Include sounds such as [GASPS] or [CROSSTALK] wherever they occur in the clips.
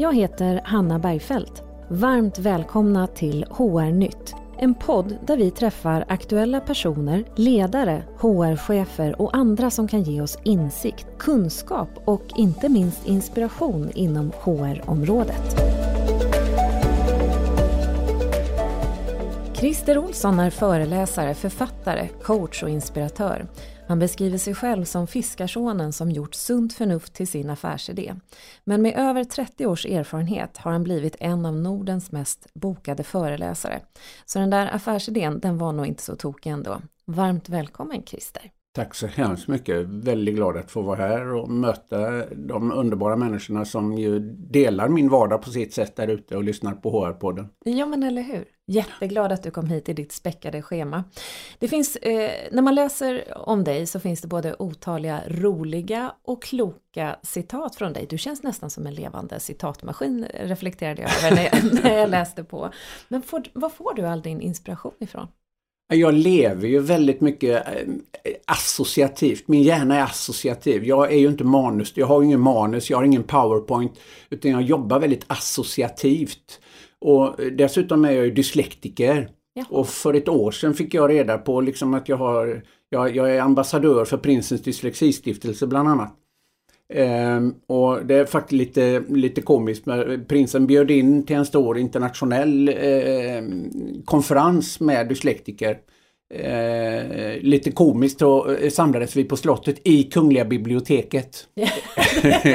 Jag heter Hanna Bergfeldt. Varmt välkomna till HR-nytt. En podd där vi träffar aktuella personer, ledare, HR-chefer och andra som kan ge oss insikt, kunskap och inte minst inspiration inom HR-området. Christer Olsson är föreläsare, författare, coach och inspiratör. Han beskriver sig själv som fiskarsonen som gjort sunt förnuft till sin affärsidé. Men med över 30 års erfarenhet har han blivit en av Nordens mest bokade föreläsare. Så den där affärsidén, den var nog inte så tokig ändå. Varmt välkommen Christer! Tack så hemskt mycket. Väldigt glad att få vara här och möta de underbara människorna som ju delar min vardag på sitt sätt där ute och lyssnar på HR-podden. Ja men eller hur. Jätteglad att du kom hit i ditt späckade schema. Det finns, eh, när man läser om dig så finns det både otaliga roliga och kloka citat från dig. Du känns nästan som en levande citatmaskin reflekterade jag över när jag, [LAUGHS] när jag läste på. Men får, var får du all din inspiration ifrån? Jag lever ju väldigt mycket eh, associativt. Min hjärna är associativ. Jag är ju inte manus. Jag har ingen manus, jag har ingen powerpoint. Utan jag jobbar väldigt associativt. Och dessutom är jag ju dyslektiker. Ja. Och för ett år sedan fick jag reda på liksom att jag har jag, jag är ambassadör för Prinsens dyslexistiftelse bland annat. Ehm, och det är faktiskt lite, lite komiskt. Prinsen bjöd in till en stor internationell eh, konferens med dyslektiker. Eh, lite komiskt så samlades vi på slottet i Kungliga biblioteket.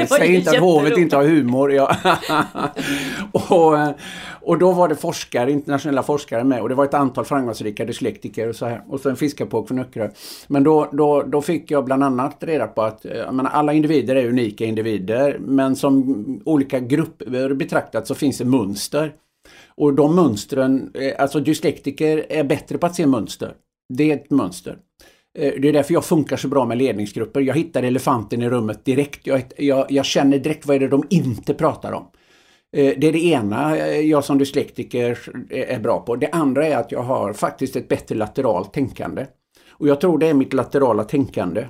[LAUGHS] Säg inte att hovet inte har humor. Ja. [LAUGHS] och, eh, och då var det forskare, internationella forskare med och det var ett antal framgångsrika dyslektiker och så här. Och så en fiskarpåk från Öckerö. Men då, då, då fick jag bland annat reda på att eh, menar, alla individer är unika individer men som olika grupper betraktat så finns det mönster. Och de mönstren, eh, alltså dyslektiker är bättre på att se mönster. Det är ett mönster. Eh, det är därför jag funkar så bra med ledningsgrupper. Jag hittar elefanten i rummet direkt. Jag, jag, jag känner direkt vad är det de inte pratar om. Eh, det är det ena jag som dyslektiker är bra på. Det andra är att jag har faktiskt ett bättre lateralt tänkande. Och jag tror det är mitt laterala tänkande.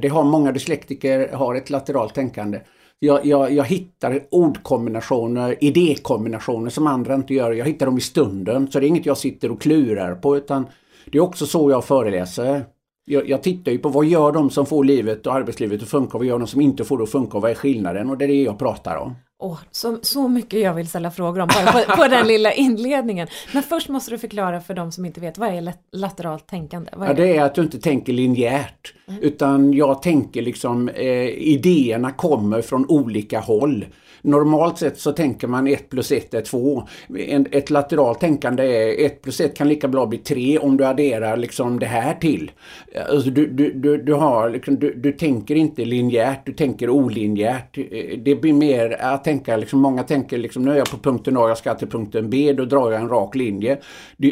Det har många dyslektiker, har ett lateralt tänkande. Jag, jag, jag hittar ordkombinationer, idékombinationer som andra inte gör. Jag hittar dem i stunden. Så det är inget jag sitter och klurar på utan det är också så jag föreläser. Jag, jag tittar ju på vad gör de som får livet och arbetslivet att funka och vad gör de som inte får det att funka och vad är skillnaden och det är det jag pratar om. Oh, så, så mycket jag vill ställa frågor om bara på, på den [LAUGHS] lilla inledningen. Men först måste du förklara för de som inte vet, vad är lateralt tänkande? Är ja, det är att du inte tänker linjärt. Mm. Utan jag tänker liksom, eh, idéerna kommer från olika håll. Normalt sett så tänker man 1 plus 1 är 2. Ett lateralt tänkande är 1 plus 1 kan lika bra bli 3 om du adderar liksom det här till. Alltså du, du, du, du, har, liksom, du, du tänker inte linjärt, du tänker olinjärt. Det blir mer att tänka, liksom, många tänker liksom, nu är jag på punkten A, jag ska till punkten B, då drar jag en rak linje.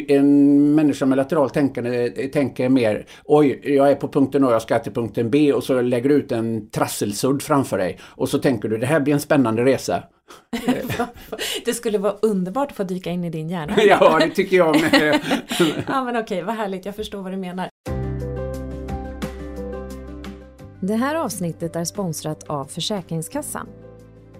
En människa med lateralt tänkande tänker mer, oj, jag är på punkten A, jag ska till punkten B och så lägger du ut en trasselsudd framför dig. Och så tänker du, det här blir en spännande resa. [LAUGHS] det skulle vara underbart att få dyka in i din hjärna. [LAUGHS] ja, det tycker jag med. [LAUGHS] ja, men okej, vad härligt, jag förstår vad du menar. Det här avsnittet är sponsrat av Försäkringskassan.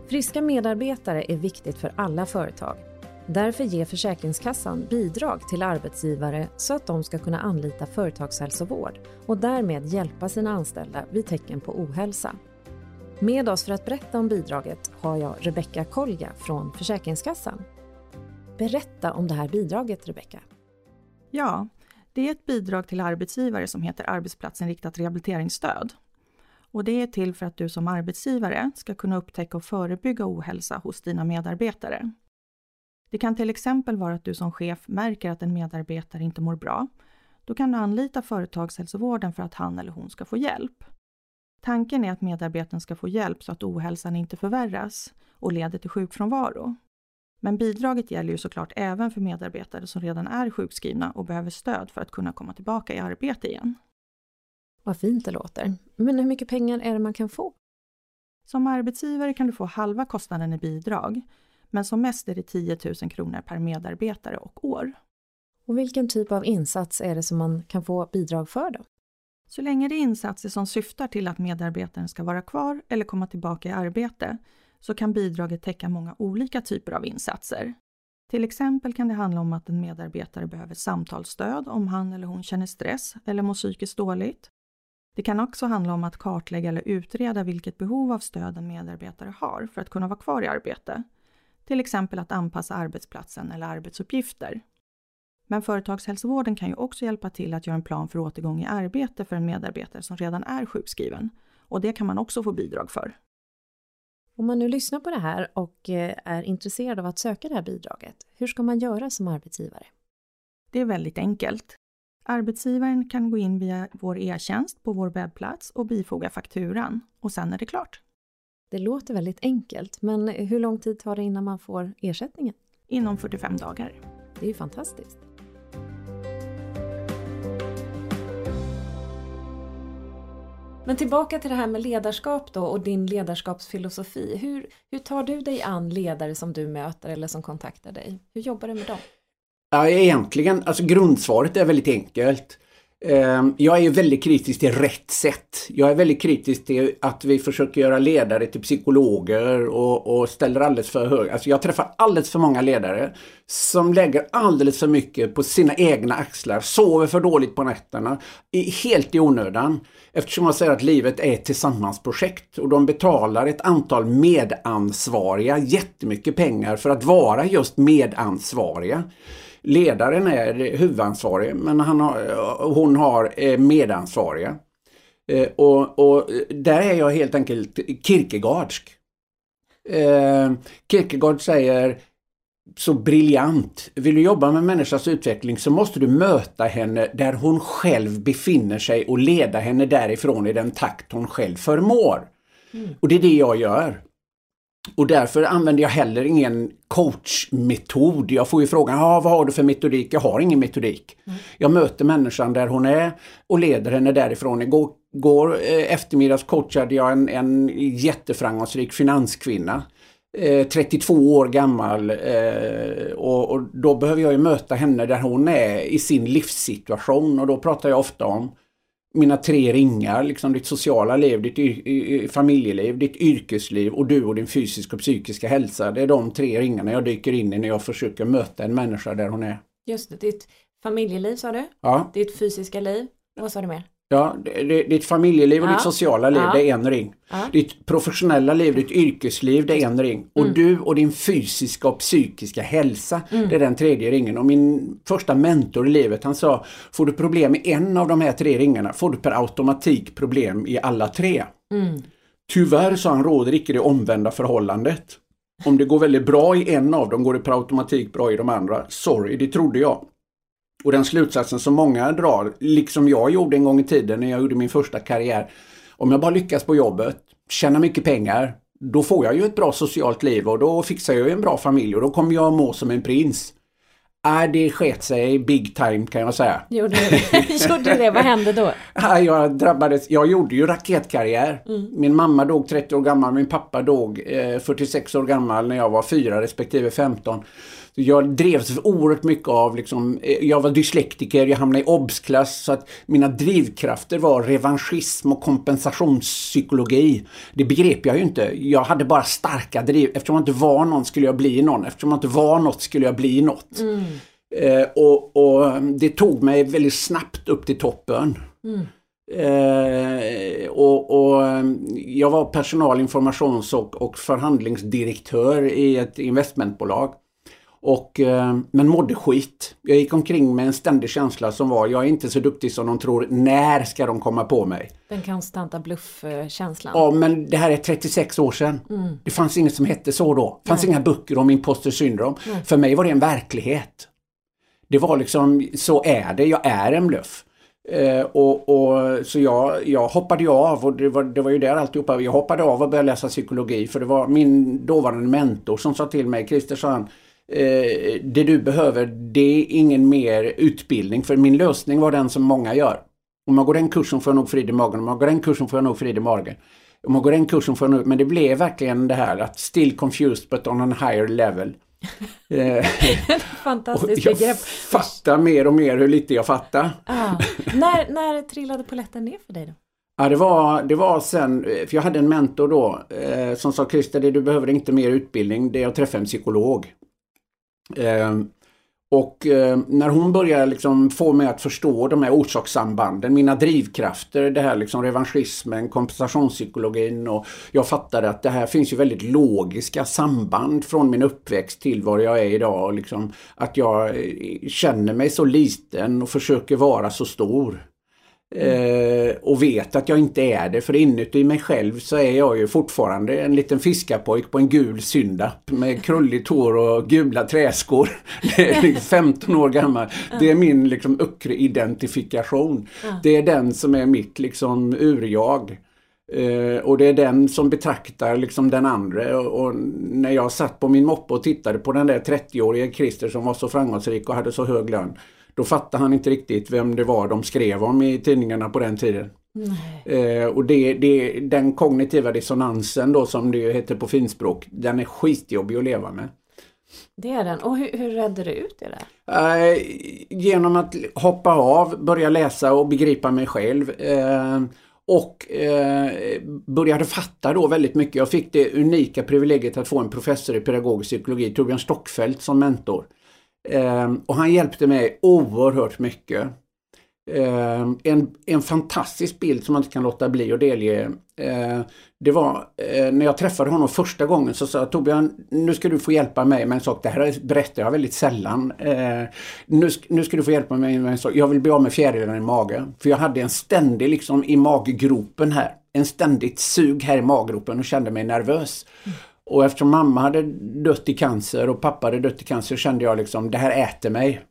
Friska medarbetare är viktigt för alla företag. Därför ger Försäkringskassan bidrag till arbetsgivare så att de ska kunna anlita företagshälsovård och därmed hjälpa sina anställda vid tecken på ohälsa. Med oss för att berätta om bidraget har jag Rebecka Kolja från Försäkringskassan. Berätta om det här bidraget, Rebecka. Ja, det är ett bidrag till arbetsgivare som heter arbetsplatsinriktat rehabiliteringsstöd. Och det är till för att du som arbetsgivare ska kunna upptäcka och förebygga ohälsa hos dina medarbetare. Det kan till exempel vara att du som chef märker att en medarbetare inte mår bra. Då kan du anlita företagshälsovården för att han eller hon ska få hjälp. Tanken är att medarbetaren ska få hjälp så att ohälsan inte förvärras och leder till sjukfrånvaro. Men bidraget gäller ju såklart även för medarbetare som redan är sjukskrivna och behöver stöd för att kunna komma tillbaka i arbete igen. Vad fint det låter. Men hur mycket pengar är det man kan få? Som arbetsgivare kan du få halva kostnaden i bidrag, men som mest är det 10 000 kronor per medarbetare och år. Och vilken typ av insats är det som man kan få bidrag för då? Så länge det är insatser som syftar till att medarbetaren ska vara kvar eller komma tillbaka i arbete så kan bidraget täcka många olika typer av insatser. Till exempel kan det handla om att en medarbetare behöver samtalsstöd om han eller hon känner stress eller mår psykiskt dåligt. Det kan också handla om att kartlägga eller utreda vilket behov av stöd en medarbetare har för att kunna vara kvar i arbete. Till exempel att anpassa arbetsplatsen eller arbetsuppgifter. Men företagshälsovården kan ju också hjälpa till att göra en plan för återgång i arbete för en medarbetare som redan är sjukskriven. Och det kan man också få bidrag för. Om man nu lyssnar på det här och eh, är intresserad av att söka det här bidraget, hur ska man göra som arbetsgivare? Det är väldigt enkelt. Arbetsgivaren kan gå in via vår e-tjänst på vår webbplats och bifoga fakturan och sen är det klart. Det låter väldigt enkelt, men hur lång tid tar det innan man får ersättningen? Inom 45 dagar. Det är ju fantastiskt. Men tillbaka till det här med ledarskap då och din ledarskapsfilosofi. Hur, hur tar du dig an ledare som du möter eller som kontaktar dig? Hur jobbar du med dem? Ja, egentligen, alltså grundsvaret är väldigt enkelt. Ehm, jag är väldigt kritisk till rätt sätt. Jag är väldigt kritisk till att vi försöker göra ledare till psykologer och, och ställer alldeles för höga... Alltså jag träffar alldeles för många ledare som lägger alldeles för mycket på sina egna axlar, sover för dåligt på nätterna, helt i onödan. Eftersom man säger att livet är ett tillsammansprojekt och de betalar ett antal medansvariga jättemycket pengar för att vara just medansvariga. Ledaren är huvudansvarig men han har, hon har medansvariga. Eh, och, och där är jag helt enkelt Kierkegaardsk. Eh, Kierkegaard säger så briljant. Vill du jobba med människans utveckling så måste du möta henne där hon själv befinner sig och leda henne därifrån i den takt hon själv förmår. Mm. Och det är det jag gör. Och därför använder jag heller ingen coachmetod. Jag får ju frågan, ah, vad har du för metodik? Jag har ingen metodik. Mm. Jag möter människan där hon är och leder henne därifrån. Igår, igår eh, eftermiddags coachade jag en, en jätteframgångsrik finanskvinna. Eh, 32 år gammal eh, och, och, då behöver jag ju möta henne där hon är i sin livssituation och då pratar jag ofta om mina tre ringar, liksom ditt sociala liv, ditt familjeliv, ditt yrkesliv och du och din fysiska och psykiska hälsa. Det är de tre ringarna jag dyker in i när jag försöker möta en människa där hon är. Just det, ditt familjeliv sa du? Ja. Ditt fysiska liv? Vad sa du mer? Ja, ditt familjeliv och ja. ditt sociala liv, ja. det är en ring. Ja. Ditt professionella liv, ditt yrkesliv, det är en ring. Och mm. du och din fysiska och psykiska hälsa, mm. det är den tredje ringen. Och min första mentor i livet, han sa, får du problem i en av de här tre ringarna, får du per automatik problem i alla tre. Mm. Tyvärr, sa han, råder icke det omvända förhållandet. Om det går väldigt bra i en av dem går det per automatik bra i de andra. Sorry, det trodde jag. Och den slutsatsen som många drar, liksom jag gjorde en gång i tiden när jag gjorde min första karriär. Om jag bara lyckas på jobbet, tjänar mycket pengar, då får jag ju ett bra socialt liv och då fixar jag en bra familj och då kommer jag må som en prins. Äh, det sket sig big time kan jag säga. Gjorde det? [LAUGHS] gjorde det? Vad hände då? jag drabbades, jag gjorde ju raketkarriär. Mm. Min mamma dog 30 år gammal, min pappa dog eh, 46 år gammal när jag var 4 respektive 15. Jag drevs oerhört mycket av, liksom, eh, jag var dyslektiker, jag hamnade i obsklass så att mina drivkrafter var revanschism och kompensationspsykologi. Det begrep jag ju inte. Jag hade bara starka driv. Eftersom jag inte var någon skulle jag bli någon. Eftersom jag inte var något skulle jag bli något. Mm. Eh, och, och, det tog mig väldigt snabbt upp till toppen. Mm. Eh, och, och, jag var personalinformations och, och förhandlingsdirektör i ett investmentbolag. Och, eh, men mådde skit. Jag gick omkring med en ständig känsla som var, jag är inte så duktig som de tror. När ska de komma på mig? Den konstanta bluffkänslan. Ja, men det här är 36 år sedan. Mm. Det fanns inget som hette så då. Det fanns Nej. inga böcker om imposter syndrom. Nej. För mig var det en verklighet. Det var liksom, så är det, jag är en bluff. Eh, och, och, så jag, jag hoppade ju av och det var, det var ju där alltihopa. Jag hoppade av och började läsa psykologi för det var min dåvarande mentor som sa till mig, Christer sa han, eh, det du behöver det är ingen mer utbildning för min lösning var den som många gör. Om man går den kursen får jag nog frid i magen, om man går den kursen får jag nog frid i magen. Om man går den kursen får jag nog... Men det blev verkligen det här att still confused but on a higher level. [LAUGHS] Eh, Fantastiskt jag begrepp. fattar mer och mer hur lite jag fattar. Ah. När, när trillade poletten ner för dig då? Ja, det var, det var sen, för jag hade en mentor då eh, som sa Christer, du behöver inte mer utbildning, det är att träffa en psykolog. Eh, och eh, när hon börjar liksom få mig att förstå de här orsakssambanden, mina drivkrafter, det här liksom revanschismen, kompensationspsykologin och jag fattade att det här finns ju väldigt logiska samband från min uppväxt till var jag är idag. Liksom, att jag eh, känner mig så liten och försöker vara så stor. Eh, och vet att jag inte är det för inuti mig själv så är jag ju fortfarande en liten fiskarpojk på en gul synda med krulligt hår och gula träskor. [LAUGHS] Det är 15 liksom år gammal. Det är min liksom Uckre-identifikation. Det är den som är mitt liksom urjag. Eh, och det är den som betraktar liksom den andra och, och, när jag satt på min moppe och tittade på den där 30-årige Christer som var så framgångsrik och hade så hög lön. Då fattade han inte riktigt vem det var de skrev om i tidningarna på den tiden. Eh, och det, det, den kognitiva dissonansen då som det heter på finspråk, den är skitjobbig att leva med. Det är den. Och hur, hur redde du ut det där? Eh, genom att hoppa av, börja läsa och begripa mig själv. Eh, och eh, började fatta då väldigt mycket. Jag fick det unika privilegiet att få en professor i pedagogisk psykologi, Torbjörn Stockfeldt, som mentor. Eh, och han hjälpte mig oerhört mycket. Eh, en, en fantastisk bild som man inte kan låta bli att delge. Eh, det var eh, när jag träffade honom första gången så sa jag Torbjörn, nu ska du få hjälpa mig med en sak. Det här berättar jag väldigt sällan. Eh, nu, nu ska du få hjälpa mig med en sak. Jag vill bli av med fjärilarna i magen. För jag hade en ständig liksom i maggropen här. En ständigt sug här i maggropen och kände mig nervös. Mm. Och eftersom mamma hade dött i cancer och pappa hade dött i cancer kände jag liksom, det här äter mig.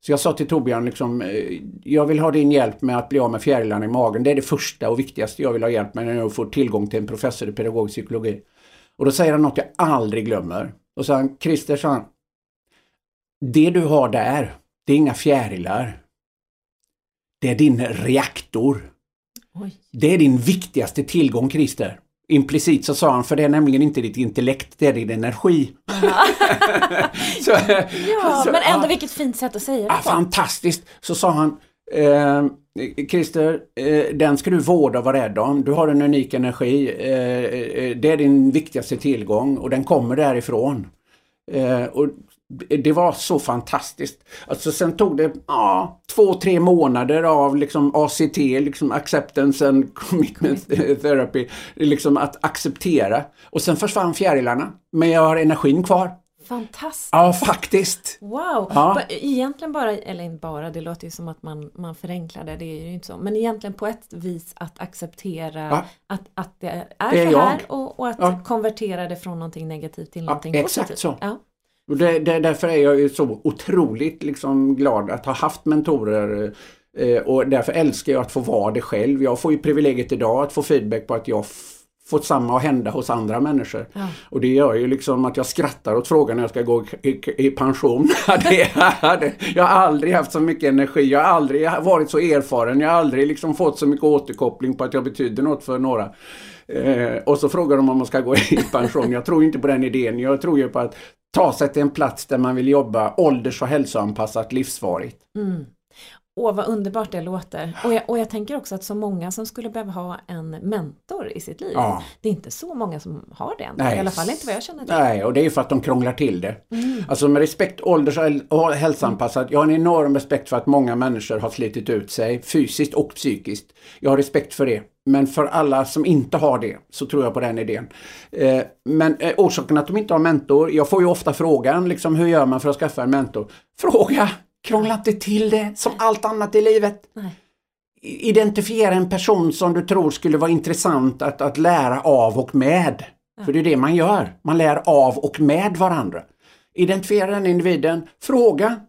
Så jag sa till Torbjörn liksom, eh, jag vill ha din hjälp med att bli av med fjärilarna i magen. Det är det första och viktigaste jag vill ha hjälp med när jag får tillgång till en professor i pedagogisk psykologi. Och då säger han något jag aldrig glömmer. Och så han, Christer sa han, det du har där, det är inga fjärilar. Det är din reaktor. Oj. Det är din viktigaste tillgång Christer. Implicit så sa han, för det är nämligen inte ditt intellekt, det är din energi. [LAUGHS] så, ja, så, men ändå ja, vilket fint sätt att säga det ja, Fantastiskt! Så sa han, eh, Christer, eh, den ska du vårda och vara rädd om. Du har en unik energi. Eh, eh det är din viktigaste tillgång och den kommer därifrån. Eh, och det var så fantastiskt. Alltså sen tog det ja, två, tre månader av liksom ACT, liksom Acceptance and Commitment [LAUGHS] Therapy, liksom att acceptera. Och sen försvann fjärilarna. Men jag har energin kvar. Fantastiskt! Ja, faktiskt! Wow! Ja. Egentligen bara, eller inte bara, det låter ju som att man, man förenklar det, det är ju inte så. Men egentligen på ett vis att acceptera ja. att, att det är, det är så här och, och, att ja. konvertera det från någonting negativt till någonting positivt. Exakt så! Och det, det, därför är jag ju så otroligt liksom glad att ha haft mentorer eh, och därför älskar jag att få vara det själv. Jag får ju privilegiet idag att få feedback på att jag fått samma att hända hos andra människor. Ja. Och det gör ju liksom att jag skrattar åt frågan när jag ska gå i, i pension. [LAUGHS] jag har aldrig haft så mycket energi, jag har aldrig varit så erfaren, jag har aldrig liksom fått så mycket återkoppling på att jag betyder något för några. Eh, och så frågar de om man ska gå i [LAUGHS] pension. Jag tror inte på den idén. Jag tror ju på att ta sig till en plats där man vill jobba ålders och hälsoanpassat livsvarigt. Mm. Åh vad underbart det låter. Och jag, och jag tänker också att så många som skulle behöva ha en mentor i sitt liv. Ja. Det är inte så många som har det. Nej. I alla fall inte vad jag känner till. Nej, och det är för att de krånglar till det. Mm. Alltså med respekt, ålders och hälsoanpassat. Jag har en enorm respekt för att många människor har slitit ut sig fysiskt och psykiskt. Jag har respekt för det. Men för alla som inte har det så tror jag på den idén. Eh, men eh, orsaken att de inte har mentor, jag får ju ofta frågan liksom hur gör man för att skaffa en mentor? Fråga! Krångla inte till det som allt annat i livet. Nej. Identifiera en person som du tror skulle vara intressant att, att lära av och med. Ja. För det är det man gör. Man lär av och med varandra. Identifiera den individen, fråga.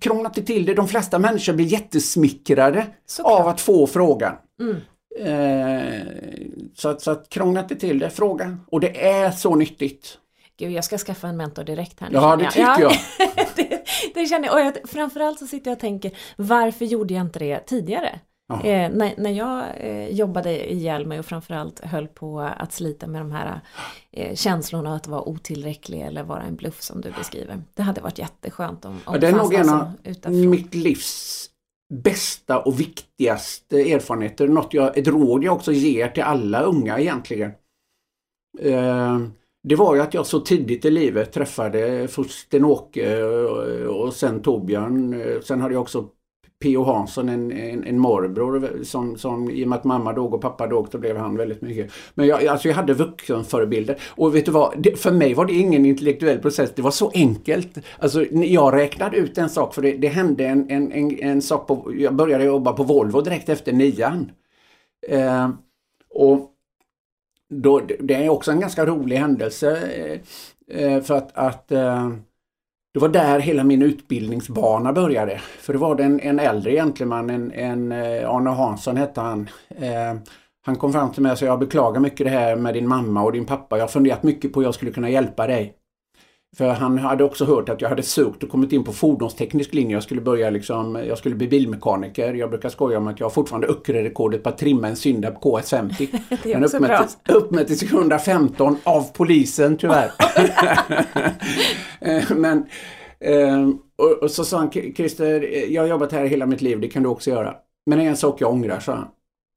Krångla inte till det. De flesta människor blir jättesmickrade Såklart. av att få frågan. Mm. Eh, så, att, så att krångla inte till det, fråga. Och det är så nyttigt. Gud, jag ska skaffa en mentor direkt här nu. Ja, det tycker jag. [LAUGHS] det, det, känner jag. Och jag, framförallt så sitter jag och tänker, varför gjorde jag inte det tidigare? Eh, när, när jag eh, jobbade ihjäl mig och framförallt höll på att slita med de här eh, känslorna att vara otillräcklig eller vara en bluff som du beskriver. Det hade varit jätteskönt om, om ja, Det är nog en av mitt livs bästa och viktigaste erfarenheter, något jag, ett råd jag också ger till alla unga egentligen. Eh, det var ju att jag så tidigt i livet träffade först Sten-Åke eh, och sen Torbjörn. Eh, sen hade jag också P.O. Hansson, en, en, en morbror eh, som, som i och med att mamma dog och pappa dog så blev han väldigt mycket. Men jag, alltså jag hade vuxenförebilder och vet du vad, det, för mig var det ingen intellektuell process, det var så enkelt. Alltså jag räknade ut en sak för det, det hände en, en, en, en sak på, jag började jobba på Volvo direkt efter nian. Eh, och då, det är också en ganska rolig händelse eh, eh, för att, att eh, det var där hela min utbildningsbana började. För det var det en, en äldre gentleman, en, en eh, Arne Hansson hette han. Eh, han kom fram till mig och sa jag beklagar mycket det här med din mamma och din pappa. Jag har funderat mycket på hur jag skulle kunna hjälpa dig. För han hade också hört att jag hade sökt och kommit in på fordonsteknisk linje. Jag skulle börja liksom, jag skulle bli bilmekaniker. Jag brukar skoja om att jag fortfarande Öckerö-rekordet på att trimma en Synda på KS50. [LAUGHS] det är också bra. Uppmätt till 115 av polisen tyvärr. [LAUGHS] [LAUGHS] Men eh, och, och, så sa han, Christer, jag har jobbat här hela mitt liv, det kan du också göra. Men det är en sak jag ångrar, sa han.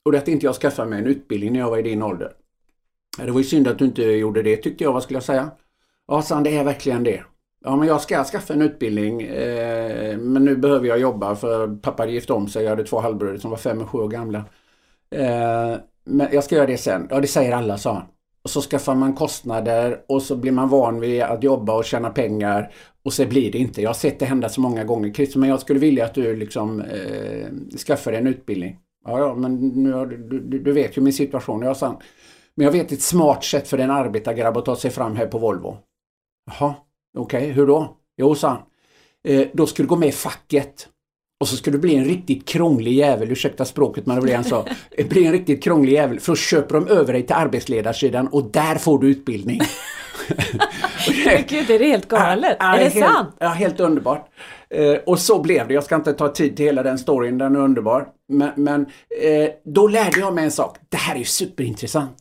Och det är att inte jag skaffade mig en utbildning när jag var i din ålder. Det var ju synd att du inte gjorde det tyckte jag, vad skulle jag säga? Ja, sa han, det är verkligen det. Ja, men jag ska skaffa en utbildning eh, men nu behöver jag jobba för pappa hade gift om sig. Jag hade två halvbröder som var fem och sju år gamla. Eh, men jag ska göra det sen. Ja, det säger alla, sa han. Och så skaffar man kostnader och så blir man van vid att jobba och tjäna pengar och så blir det inte. Jag har sett det hända så många gånger. Christer, men jag skulle vilja att du liksom eh, skaffar en utbildning. Ja, ja, men nu, du, du, du vet ju min situation. Jag sa, men jag vet ett smart sätt för en arbetargrabb att ta sig fram här på Volvo. Jaha, okej, okay, hur då? Jo, sa han. Eh, då ska du gå med i facket. Och så ska du bli en riktigt krånglig jävel, ursäkta språket men det blir en så. Bli en riktigt krånglig jävel för så köper de över dig till arbetsledarsidan och där får du utbildning. [LAUGHS] Gud, det är helt galet. Ja, är det helt, sant? Ja, helt underbart. Eh, och så blev det. Jag ska inte ta tid till hela den storyn, den är underbar. Men, men eh, då lärde jag mig en sak. Det här är ju superintressant.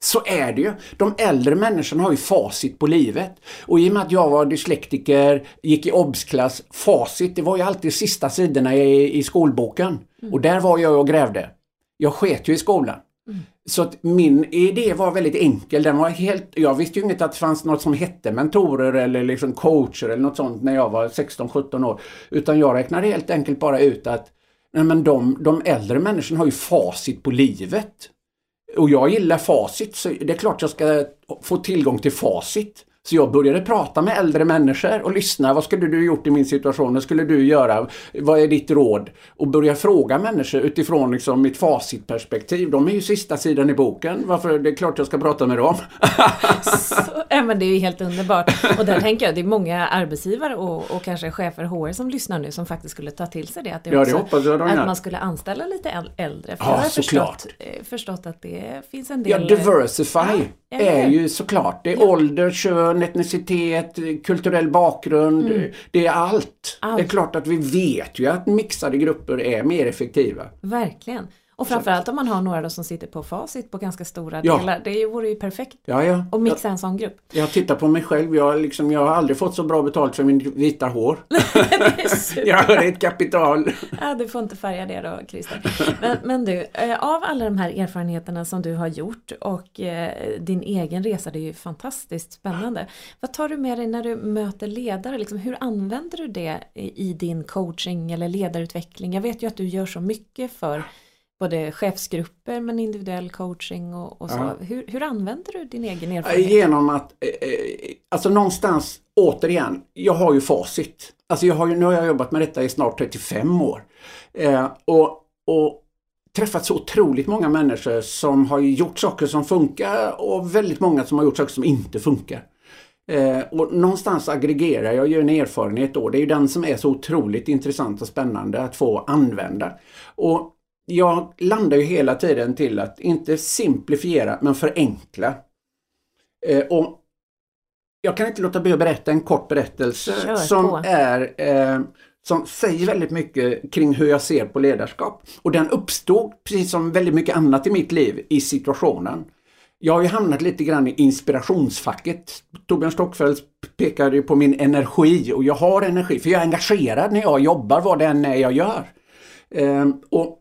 Så är det ju. De äldre människorna har ju facit på livet. Och i och med att jag var dyslektiker, gick i obsklass, facit det var ju alltid sista sidorna i, i skolboken. Mm. Och där var jag och grävde. Jag sket ju i skolan. Mm. Så att min idé var väldigt enkel. Den var helt, jag visste ju inte att det fanns något som hette mentorer eller liksom coacher eller något sånt när jag var 16-17 år. Utan jag räknade helt enkelt bara ut att nej men de, de äldre människorna har ju facit på livet. Och jag gillar facit så det är klart jag ska få tillgång till facit. Så jag började prata med äldre människor och lyssna. Vad skulle du gjort i min situation? Vad skulle du göra? Vad är ditt råd? Och börja fråga människor utifrån liksom mitt facitperspektiv. De är ju sista sidan i boken. Varför? Det är klart jag ska prata med dem. [LAUGHS] Så, ja, men det är ju helt underbart. Och där tänker jag det är många arbetsgivare och, och kanske chefer HR som lyssnar nu som faktiskt skulle ta till sig det. Att, det ja, det hoppas jag att man skulle anställa lite äldre. För ja, jag har förstått, eh, förstått att det finns en del... Ja, diversify ja, är ju såklart. Det är ja. ålder, kön, etnicitet, kulturell bakgrund. Mm. Det är allt. allt. Det är klart att vi vet ju att mixade grupper är mer effektiva. Verkligen. Och framförallt om man har några som sitter på facit på ganska stora ja. delar. Det vore ju perfekt. Ja, ja. Och mixa en sån grupp. Jag tittar på mig själv. Jag, liksom, jag har aldrig fått så bra betalt för min vita hår. [LAUGHS] det är ja, det är ett kapital. ja, du får inte färga det då, Christer. Men, men, du, eh, av alla de här erfarenheterna som du har gjort och eh, din egen resa, det är ju fantastiskt spännande. Vad tar du med dig när du möter ledare? Liksom, hur använder du det i din coaching eller ledarutveckling? Jag vet ju att du gör så mycket för både chefsgrupper men individuell coaching och, och så. Ja. Hur, hur, använder du din egen erfarenhet? Genom att, eh, eh, alltså någonstans, återigen, jag har ju facit. Alltså jag har ju, nu har jag jobbat med detta i snart 35 år. Eh, och, och träffat så otroligt många människor som har gjort saker som funkar och väldigt många som har gjort saker som inte funkar. Eh, och någonstans aggregerar jag ju en erfarenhet då. Det är ju den som är så otroligt intressant och spännande att få använda. Och jag landar ju hela tiden till att inte simplifiera men förenkla. Eh, och jag kan inte låta bli att berätta en kort berättelse som är eh, som säger väldigt mycket kring hur jag ser på ledarskap. Och den uppstod, precis som väldigt mycket annat i mitt liv, i situationen. Jag har ju hamnat lite grann i inspirationsfacket. Torbjörn Stockfeldt pekade ju på min energi och jag har energi för jag är engagerad när jag jobbar vad det än är jag gör. Eh, och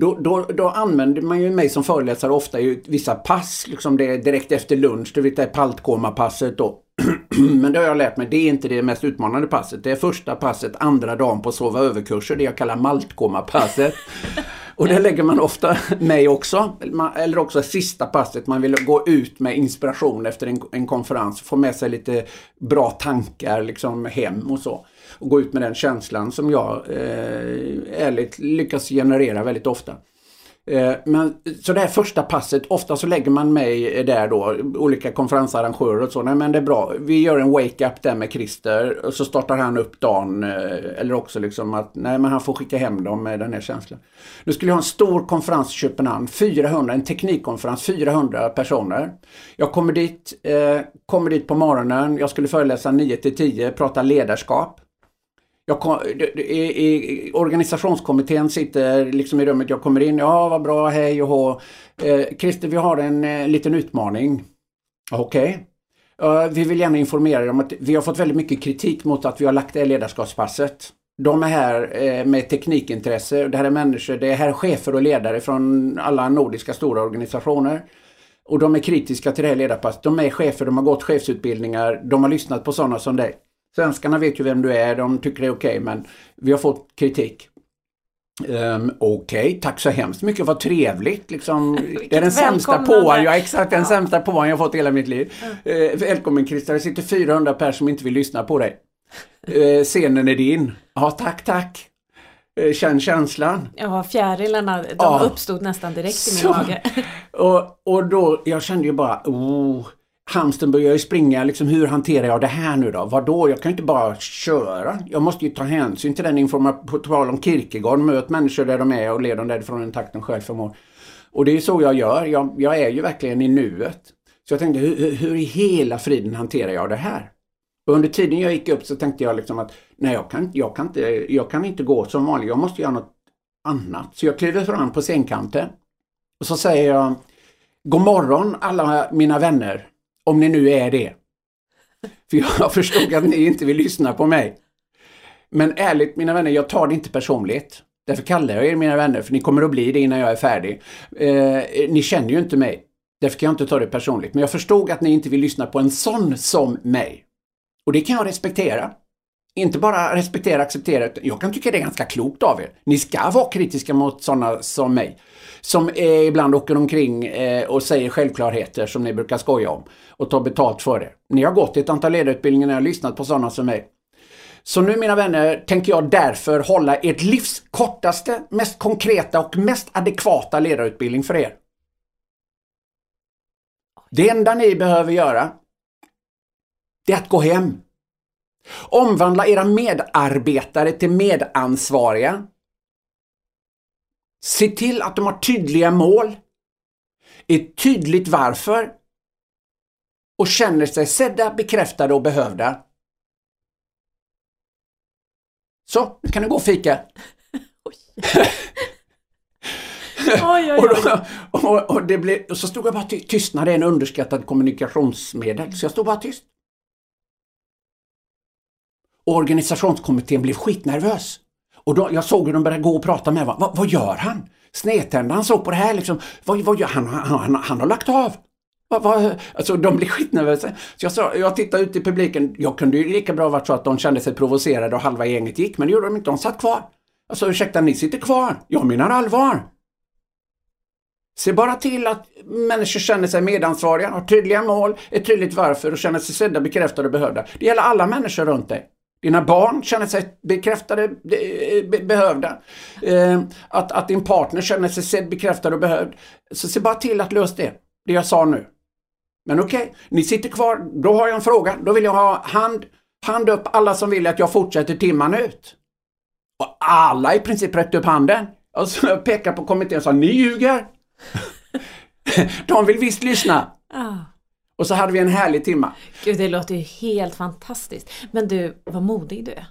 då, då, då använder man ju mig som föreläsare ofta i vissa pass, liksom det är direkt efter lunch, du vet det är paltkoma-passet då. [CLEARS THROAT] Men det har jag lärt mig, det är inte det mest utmanande passet. Det är första passet, andra dagen på sova över-kurser, det jag kallar maltkoma-passet. [LAUGHS] Och det lägger man ofta mig också. Eller också sista passet, man vill gå ut med inspiration efter en, en konferens. Få med sig lite bra tankar liksom hem och så. Och gå ut med den känslan som jag eh, ärligt lyckas generera väldigt ofta. Eh, men så det här första passet, ofta så lägger man mig där då, olika konferensarrangörer och så. Nej men det är bra, vi gör en wake-up där med Christer och så startar han upp dagen. Eh, eller också liksom att, nej men han får skicka hem dem med den här känslan. Nu skulle jag ha en stor konferens i Köpenhamn, 400, en teknikkonferens, 400 personer. Jag kommer dit, eh, kommer dit på morgonen, jag skulle föreläsa 9 till 10, prata ledarskap. Kom, i, i, organisationskommittén sitter liksom i rummet, jag kommer in, ja vad bra, hej och hå. Eh, Christer, vi har en eh, liten utmaning. Okej. Okay. Eh, vi vill gärna informera er om att vi har fått väldigt mycket kritik mot att vi har lagt det ledarskapspasset. De är här eh, med teknikintresse. Det här är människor, det är här chefer och ledare från alla nordiska stora organisationer. Och de är kritiska till det här ledarpasset. De är chefer, de har gått chefsutbildningar, de har lyssnat på sådana som dig. Svenskarna vet ju vem du är, de tycker det är okej okay, men vi har fått kritik. Um, Okej, okay, tack så hemskt mycket, vad trevligt. Liksom, det [LAUGHS] är den sämsta påan, ja exakt den ja. sämsta påan jag fått i hela mitt liv. Ja. Uh, välkommen Christer, det sitter 400 personer som inte vill lyssna på dig. Uh, scenen är din. Ja, tack, tack. Uh, känn känslan. Ja, fjärilarna, de ja. uppstod nästan direkt i min mage. och, och då, jag kände ju bara, oh, hamsten börjar ju springa, liksom hur hanterar jag det här nu då? Vadå? Jag kan inte bara köra. Jag måste ju ta hänsyn till den informationen. På tal om Kierkegaard, möt människor där de är och led dem därifrån den takten själv förmår. Och det är så jag gör. Jag, jag, är ju verkligen i nuet. Så jag tänkte, hur, hur i hela friden hanterar jag det här? Och under tiden jag gick upp så tänkte jag liksom att nej, jag kan, jag kan, inte, jag kan inte gå som vanligt. Jag måste göra något annat. Så jag kliver fram på scenkanten och så säger jag God morgon alla mina vänner. Om ni nu är det. För jag förstod att ni inte vill lyssna på mig. Men ärligt mina vänner, jag tar det inte personligt. Därför kallar jag er mina vänner, för ni kommer att bli det innan jag är färdig. Eh, ni känner ju inte mig. Därför kan jag inte ta det personligt. Men jag förstod att ni inte vill lyssna på en sån som mig. Och det kan jag respektera. Inte bara respektera, acceptera, jag kan tycka det är ganska klokt av er. Ni ska vara kritiska mot sådana som mig som eh, ibland åker omkring eh, och säger självklarheter som ni brukar skoja om och tar betalt för det. Ni har gått ett antal ledarutbildningar och lyssnat på sådana som mig. Så nu mina vänner tänker jag därför hålla ert livs kortaste, mest konkreta och mest adekvata ledarutbildning för er. Det enda ni behöver göra det är att gå hem. Omvandla era medarbetare till medansvariga Se till att de har tydliga mål, ett tydligt varför och känner sig sedda, bekräftade och behövda. Så, nu kan du gå och fika. [LAUGHS] oj. oj, oj. [LAUGHS] Och, och, och, det blev, och så stod jag bara tyst. Tystnad är en underskattad kommunikationsmedel, så jag stod bara tyst. Och organisationskommittén blev skitnervös. Och då, jag såg hur de började gå och prata med varandra. Va, vad gör han? Snedtända, han såg på det här liksom. Vad, vad gör han? Han, han? han har lagt av. Va, va? Alltså de blev skitnervösa. Så jag, sa, jag tittade ut i publiken. Jag kunde ju lika bra varit så att de kände sig provocerade och halva gänget gick. Men det gjorde de inte. De satt kvar. Jag sa ursäkta, ni sitter kvar. Jag menar allvar. Se bara till att människor känner sig medansvariga, har tydliga mål, är tydligt varför och känner sig sedda, bekräftade och behövda. Det gäller alla människor runt dig. Dina barn känner sig bekräftade, behövda. Eh, att, att din partner känner sig sedd, bekräftad och behövd. Så se bara till att lösa det. Det jag sa nu. Men okej, okay, ni sitter kvar. Då har jag en fråga. Då vill jag ha hand, hand upp alla som vill att jag fortsätter timman ut. Och alla i princip räckte upp handen. Och så jag pekade på kommittén och sa, ni ljuger! [LAUGHS] De vill visst lyssna. Ah. Och så hade vi en härlig timma. Gud, det låter ju helt fantastiskt. Men du, vad modig du är.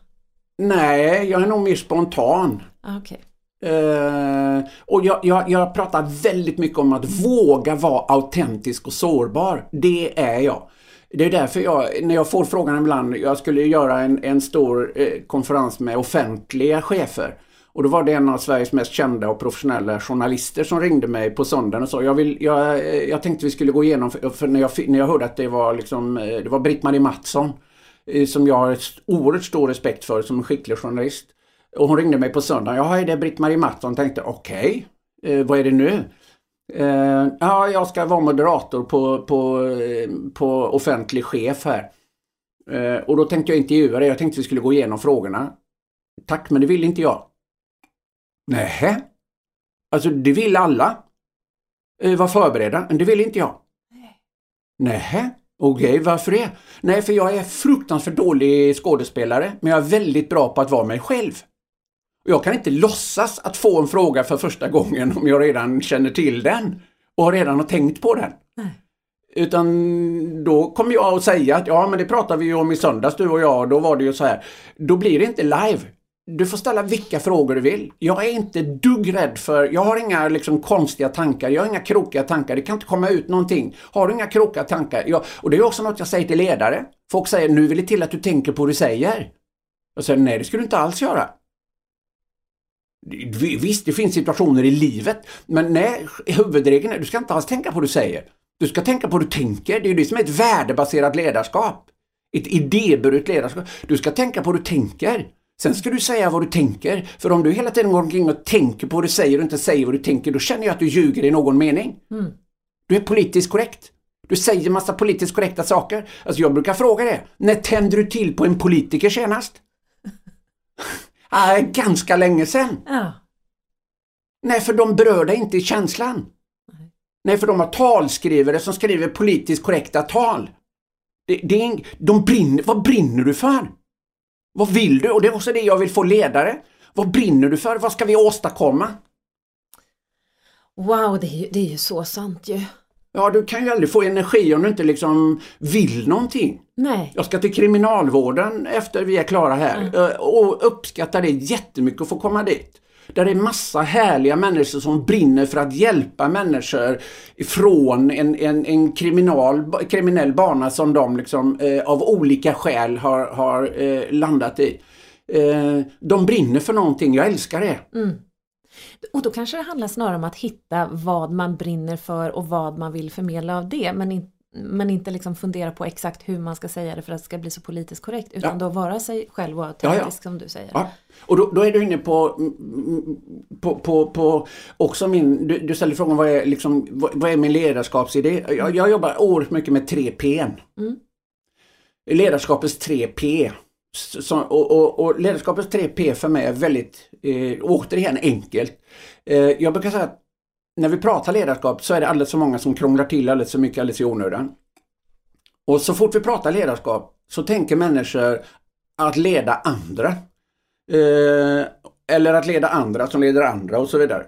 Nej, jag är nog mer spontan. Ah, okay. Uh, eh, och jag, jag, jag pratar väldigt mycket om att våga vara autentisk och sårbar. Det är jag. Det är därför jag, när jag får frågan ibland, jag skulle göra en, en stor eh, konferens med offentliga chefer. Och då var det en av Sveriges mest kända och professionella journalister som ringde mig på söndagen och sa jag, vill, jag, jag tänkte vi skulle gå igenom, för, för när, jag, när jag hörde att det var, liksom, eh, det var Britt-Marie Mattsson eh, som jag har oerhört stor respekt för som en skicklig journalist. Och hon ringde mig på söndagen. Ja, är det Britt-Marie Mattsson? Tänkte okej, okay, eh, vad är det nu? Eh, ja, jag ska vara moderator på, på, eh, på offentlig chef här. Eh, och då tänkte jag intervjua dig. Jag tänkte vi skulle gå igenom frågorna. Tack, men det vill inte jag. Nähä? Alltså, det vill alla. Eh, var förberedda, men det vill inte jag. Nähä? Okej, okay, varför det? Nej, för jag är fruktansvärt dålig skådespelare, men jag är väldigt bra på att vara mig själv. Jag kan inte låtsas att få en fråga för första gången om jag redan känner till den och redan har tänkt på den. Nej. Utan då kommer jag att säga att ja men det pratade vi ju om i söndags du och jag, då var det ju så här. Då blir det inte live. Du får ställa vilka frågor du vill. Jag är inte dugg rädd för, jag har inga liksom konstiga tankar, jag har inga krokiga tankar, det kan inte komma ut någonting. Har du inga krokiga tankar? Jag, och det är också något jag säger till ledare. Folk säger, nu vill det till att du tänker på vad du säger. Jag säger, nej det skulle du inte alls göra. Visst, det finns situationer i livet, men nej, huvudregeln är du ska inte alls tänka på vad du säger. Du ska tänka på vad du tänker. Det är ju det som är ett värdebaserat ledarskap. Ett idéburet ledarskap. Du ska tänka på vad du tänker. Sen ska du säga vad du tänker. För om du hela tiden går omkring och tänker på vad du säger och inte säger vad du tänker, då känner jag att du ljuger i någon mening. Mm. Du är politiskt korrekt. Du säger massa politiskt korrekta saker. Alltså jag brukar fråga det. När tände du till på en politiker senast? [LAUGHS] ah, ganska länge sedan. Ja. Nej, för de berör dig inte i känslan. Nej. Nej, för de har talskrivare som skriver politiskt korrekta tal. Det, det är, de brinner, vad brinner du för? Vad vill du? Och det är också det jag vill få ledare. Vad brinner du för? Vad ska vi åstadkomma? Wow, det är ju, det är ju så sant ju. Ja, du kan ju aldrig få energi om du inte liksom vill någonting. Nej. Jag ska till kriminalvården efter vi är klara här mm. och uppskattar det jättemycket att få komma dit. Där det är massa härliga människor som brinner för att hjälpa människor från en, en, en kriminal, kriminell bana som de liksom, eh, av olika skäl har, har eh, landat i. Eh, de brinner för någonting, jag älskar det. Mm. Och då kanske det handlar snarare om att hitta vad man brinner för och vad man vill förmedla av det men, inte men inte liksom fundera på exakt hur man ska säga det för att det ska bli så politiskt korrekt utan ja. då vara sig själv och autentisk ja, ja. som du säger. Ja. Och då, då, är du inne på, på, på, på också min, du, du ställer frågan vad är, liksom, vad, vad är min ledarskapsidé? Jag, jag jobbar oerhört mycket med 3P. Mm. Ledarskapets 3P. Så, och, och, och ledarskapets 3P för mig är väldigt, eh, återigen enkelt. Eh, jag brukar säga att när vi pratar ledarskap så är det alldeles för många som krånglar till alldeles för mycket alldeles i onödan. Och så fort vi pratar ledarskap så tänker människor att leda andra. Eh, eller att leda andra som leder andra och så vidare.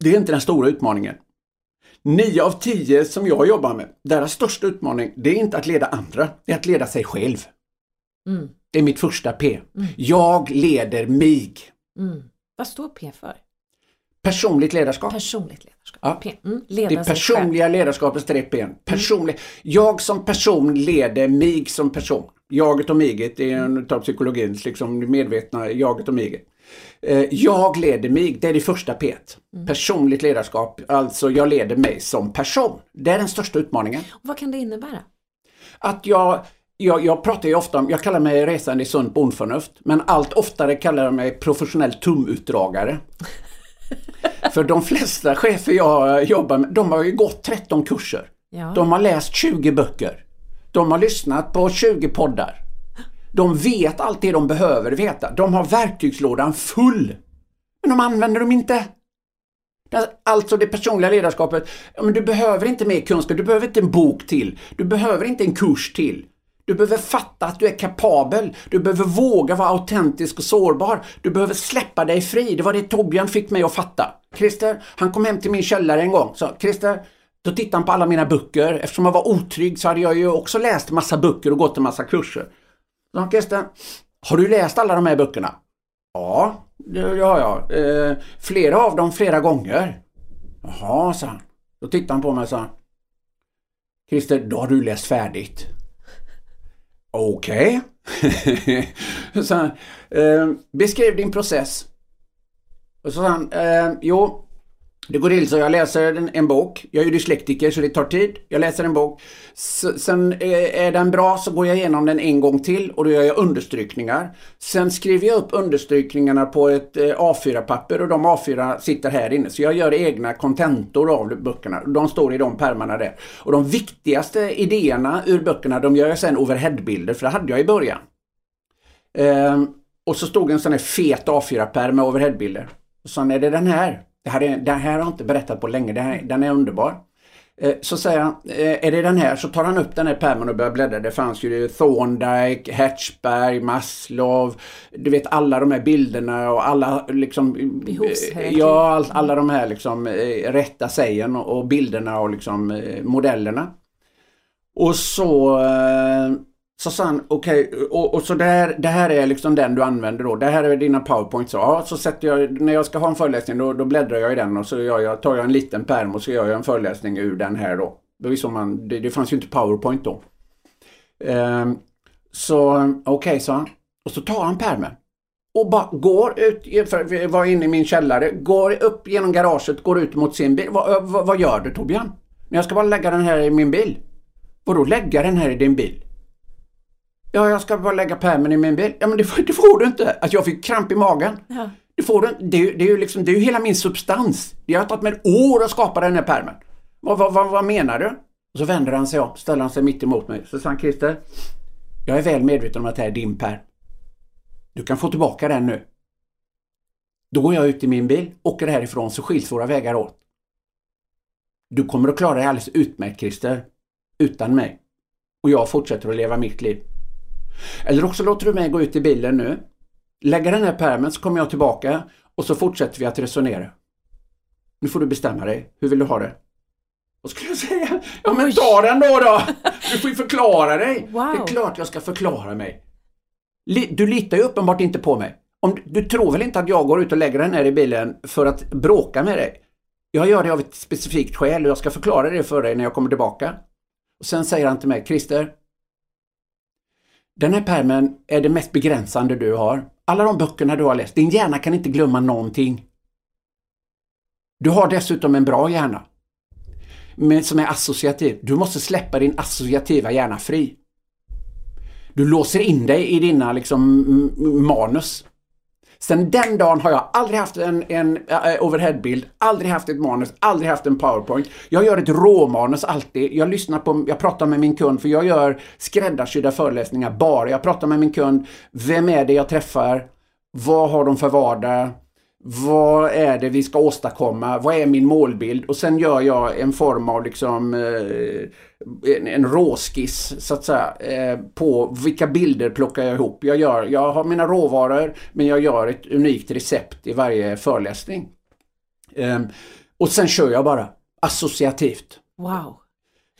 Det är inte den stora utmaningen. Nio av tio som jag jobbar med, deras största utmaning, det är inte att leda andra, det är att leda sig själv. Mm. Det är mitt första P. Mm. Jag leder mig. Mm. Vad står P för? Personligt ledarskap. Personligt ledarskap. Ja. P. Mm. det är personliga ledarskapets tre P. Mm. Personlig. Jag som person leder mig som person. Jaget och miget är en av psykologins liksom medvetna jaget och miget. Eh, jag leder mig, det är det första P. Mm. Personligt ledarskap, alltså jag leder mig som person. Det är den största utmaningen. Och vad kan det innebära? Att jag jag, jag pratar ju ofta om, jag kallar mig resande i sunt bondförnuft, men allt oftare kallar jag mig professionell tumutdragare. [LAUGHS] För de flesta chefer jag jobbar med, de har ju gått 13 kurser. Ja. De har läst 20 böcker. De har lyssnat på 20 poddar. De vet allt det de behöver veta. De har verktygslådan full. Men de använder dem inte. Alltså det personliga ledarskapet. Men du behöver inte mer kunskap, du behöver inte en bok till. Du behöver inte en kurs till. Du behöver fatta att du är kapabel. Du behöver våga vara autentisk och sårbar. Du behöver släppa dig fri. Det var det Torbjörn fick mig att fatta. Christer, han kom hem till min källare en gång. Så Christer, då tittade han på alla mina böcker. Eftersom jag var otrygg så hade jag ju också läst massa böcker och gått en massa kurser. Så Christer, har du läst alla de här böckerna? Ja, det har jag. Eh, flera av dem flera gånger. Jaha, sa han. Då tittade han på mig och sa Christer, då har du läst färdigt. Okej. [LAUGHS] Okay. eh, beskriv din process. Och så sa han, eh, jo, det går till så jag läser en, en, bok. Jag är ju dyslektiker så det tar tid. Jag läser en bok. S sen eh, är den bra så går jag igenom den en gång till och då gör jag understrykningar. Sen skriver jag upp understrykningarna på ett eh, A4-papper och de A4 sitter här inne. Så jag gör egna kontentor av böckerna. De står i de pärmarna där. Och de viktigaste idéerna ur böckerna de gör jag sen overheadbilder för det hade jag i början. Eh, och så stod en sån här fet A4-pärm med overheadbilder. Så är det den här. Det här, är, det här har jag inte berättat på länge, här, den är underbar. Eh, så säger han, eh, är det den här? Så tar han upp den här pärmen och börjar bläddra. Det fanns ju Thorndike, Hertzberg, Maslow. Du vet alla de här bilderna och alla liksom... Ja, alla de här liksom rätta sägen och bilderna och liksom modellerna. Och så så sa han, okej, okay, och, och, så det här, det här är liksom den du använder då. Det här är dina powerpoints. Ja, så sätter jag, när jag ska ha en föreläsning då, då bläddrar jag i den och så gör jag, tar jag en liten pärm och så gör jag en föreläsning ur den här då. Det, var som man, det, det fanns ju inte powerpoint då. Um, så okej, okay, sa han. Och så tar han pärmen. Och bara går ut, för vi var inne i min källare, går upp genom garaget, går ut mot sin bil. Vad, vad, vad gör du Torbjörn? Jag ska bara lägga den här i min bil. Vadå lägga den här i din bil? Ja, jag ska bara lägga pärmen i min bil. Ja, men det får, det får du inte. Alltså jag fick kramp i magen. Ja. Det får du inte. Det, det, är ju liksom, det är ju hela min substans. Det har tagit mig år att skapa den här pärmen. Vad, vad, vad, vad menar du? Och så vänder han sig om, ställer han sig mitt emot mig. Så sa han Christer, jag är väl medveten om att det här är din pärm. Du kan få tillbaka den nu. Då går jag ut i min bil, åker härifrån så skiljs våra vägar åt. Du kommer att klara dig alldeles utmärkt Christer. Utan mig. Och jag fortsätter att leva mitt liv. Eller också låter du mig gå ut i bilen nu, lägga den här pärmen så kommer jag tillbaka och så fortsätter vi att resonera. Nu får du bestämma dig. Hur vill du ha det? Vad skulle jag säga? Ja men ta den då då! Du får ju förklara dig! Wow. Det är klart jag ska förklara mig. Du litar ju uppenbart inte på mig. Om, du tror väl inte att jag går ut och lägger den här i bilen för att bråka med dig? Jag gör det av ett specifikt skäl och jag ska förklara det för dig när jag kommer tillbaka. Och Sen säger han till mig, Christer, den här permen är det mest begränsande du har. Alla de böckerna du har läst, din hjärna kan inte glömma någonting. Du har dessutom en bra hjärna. Men som är associativ. Du måste släppa din associativa hjärna fri. Du låser in dig i dina liksom, manus. Sen den dagen har jag aldrig haft en, en uh, overheadbild, aldrig haft ett manus, aldrig haft en powerpoint. Jag gör ett råmanus alltid. Jag lyssnar på, jag pratar med min kund för jag gör skräddarsydda föreläsningar bara. Jag pratar med min kund. Vem är det jag träffar? Vad har de för vardag? Vad är det vi ska åstadkomma? Vad är min målbild? Och sen gör jag en form av liksom eh, en, en råskiss så att säga eh, på vilka bilder plockar jag ihop. Jag, gör, jag har mina råvaror men jag gör ett unikt recept i varje föreläsning. Eh, och sen kör jag bara associativt. Wow!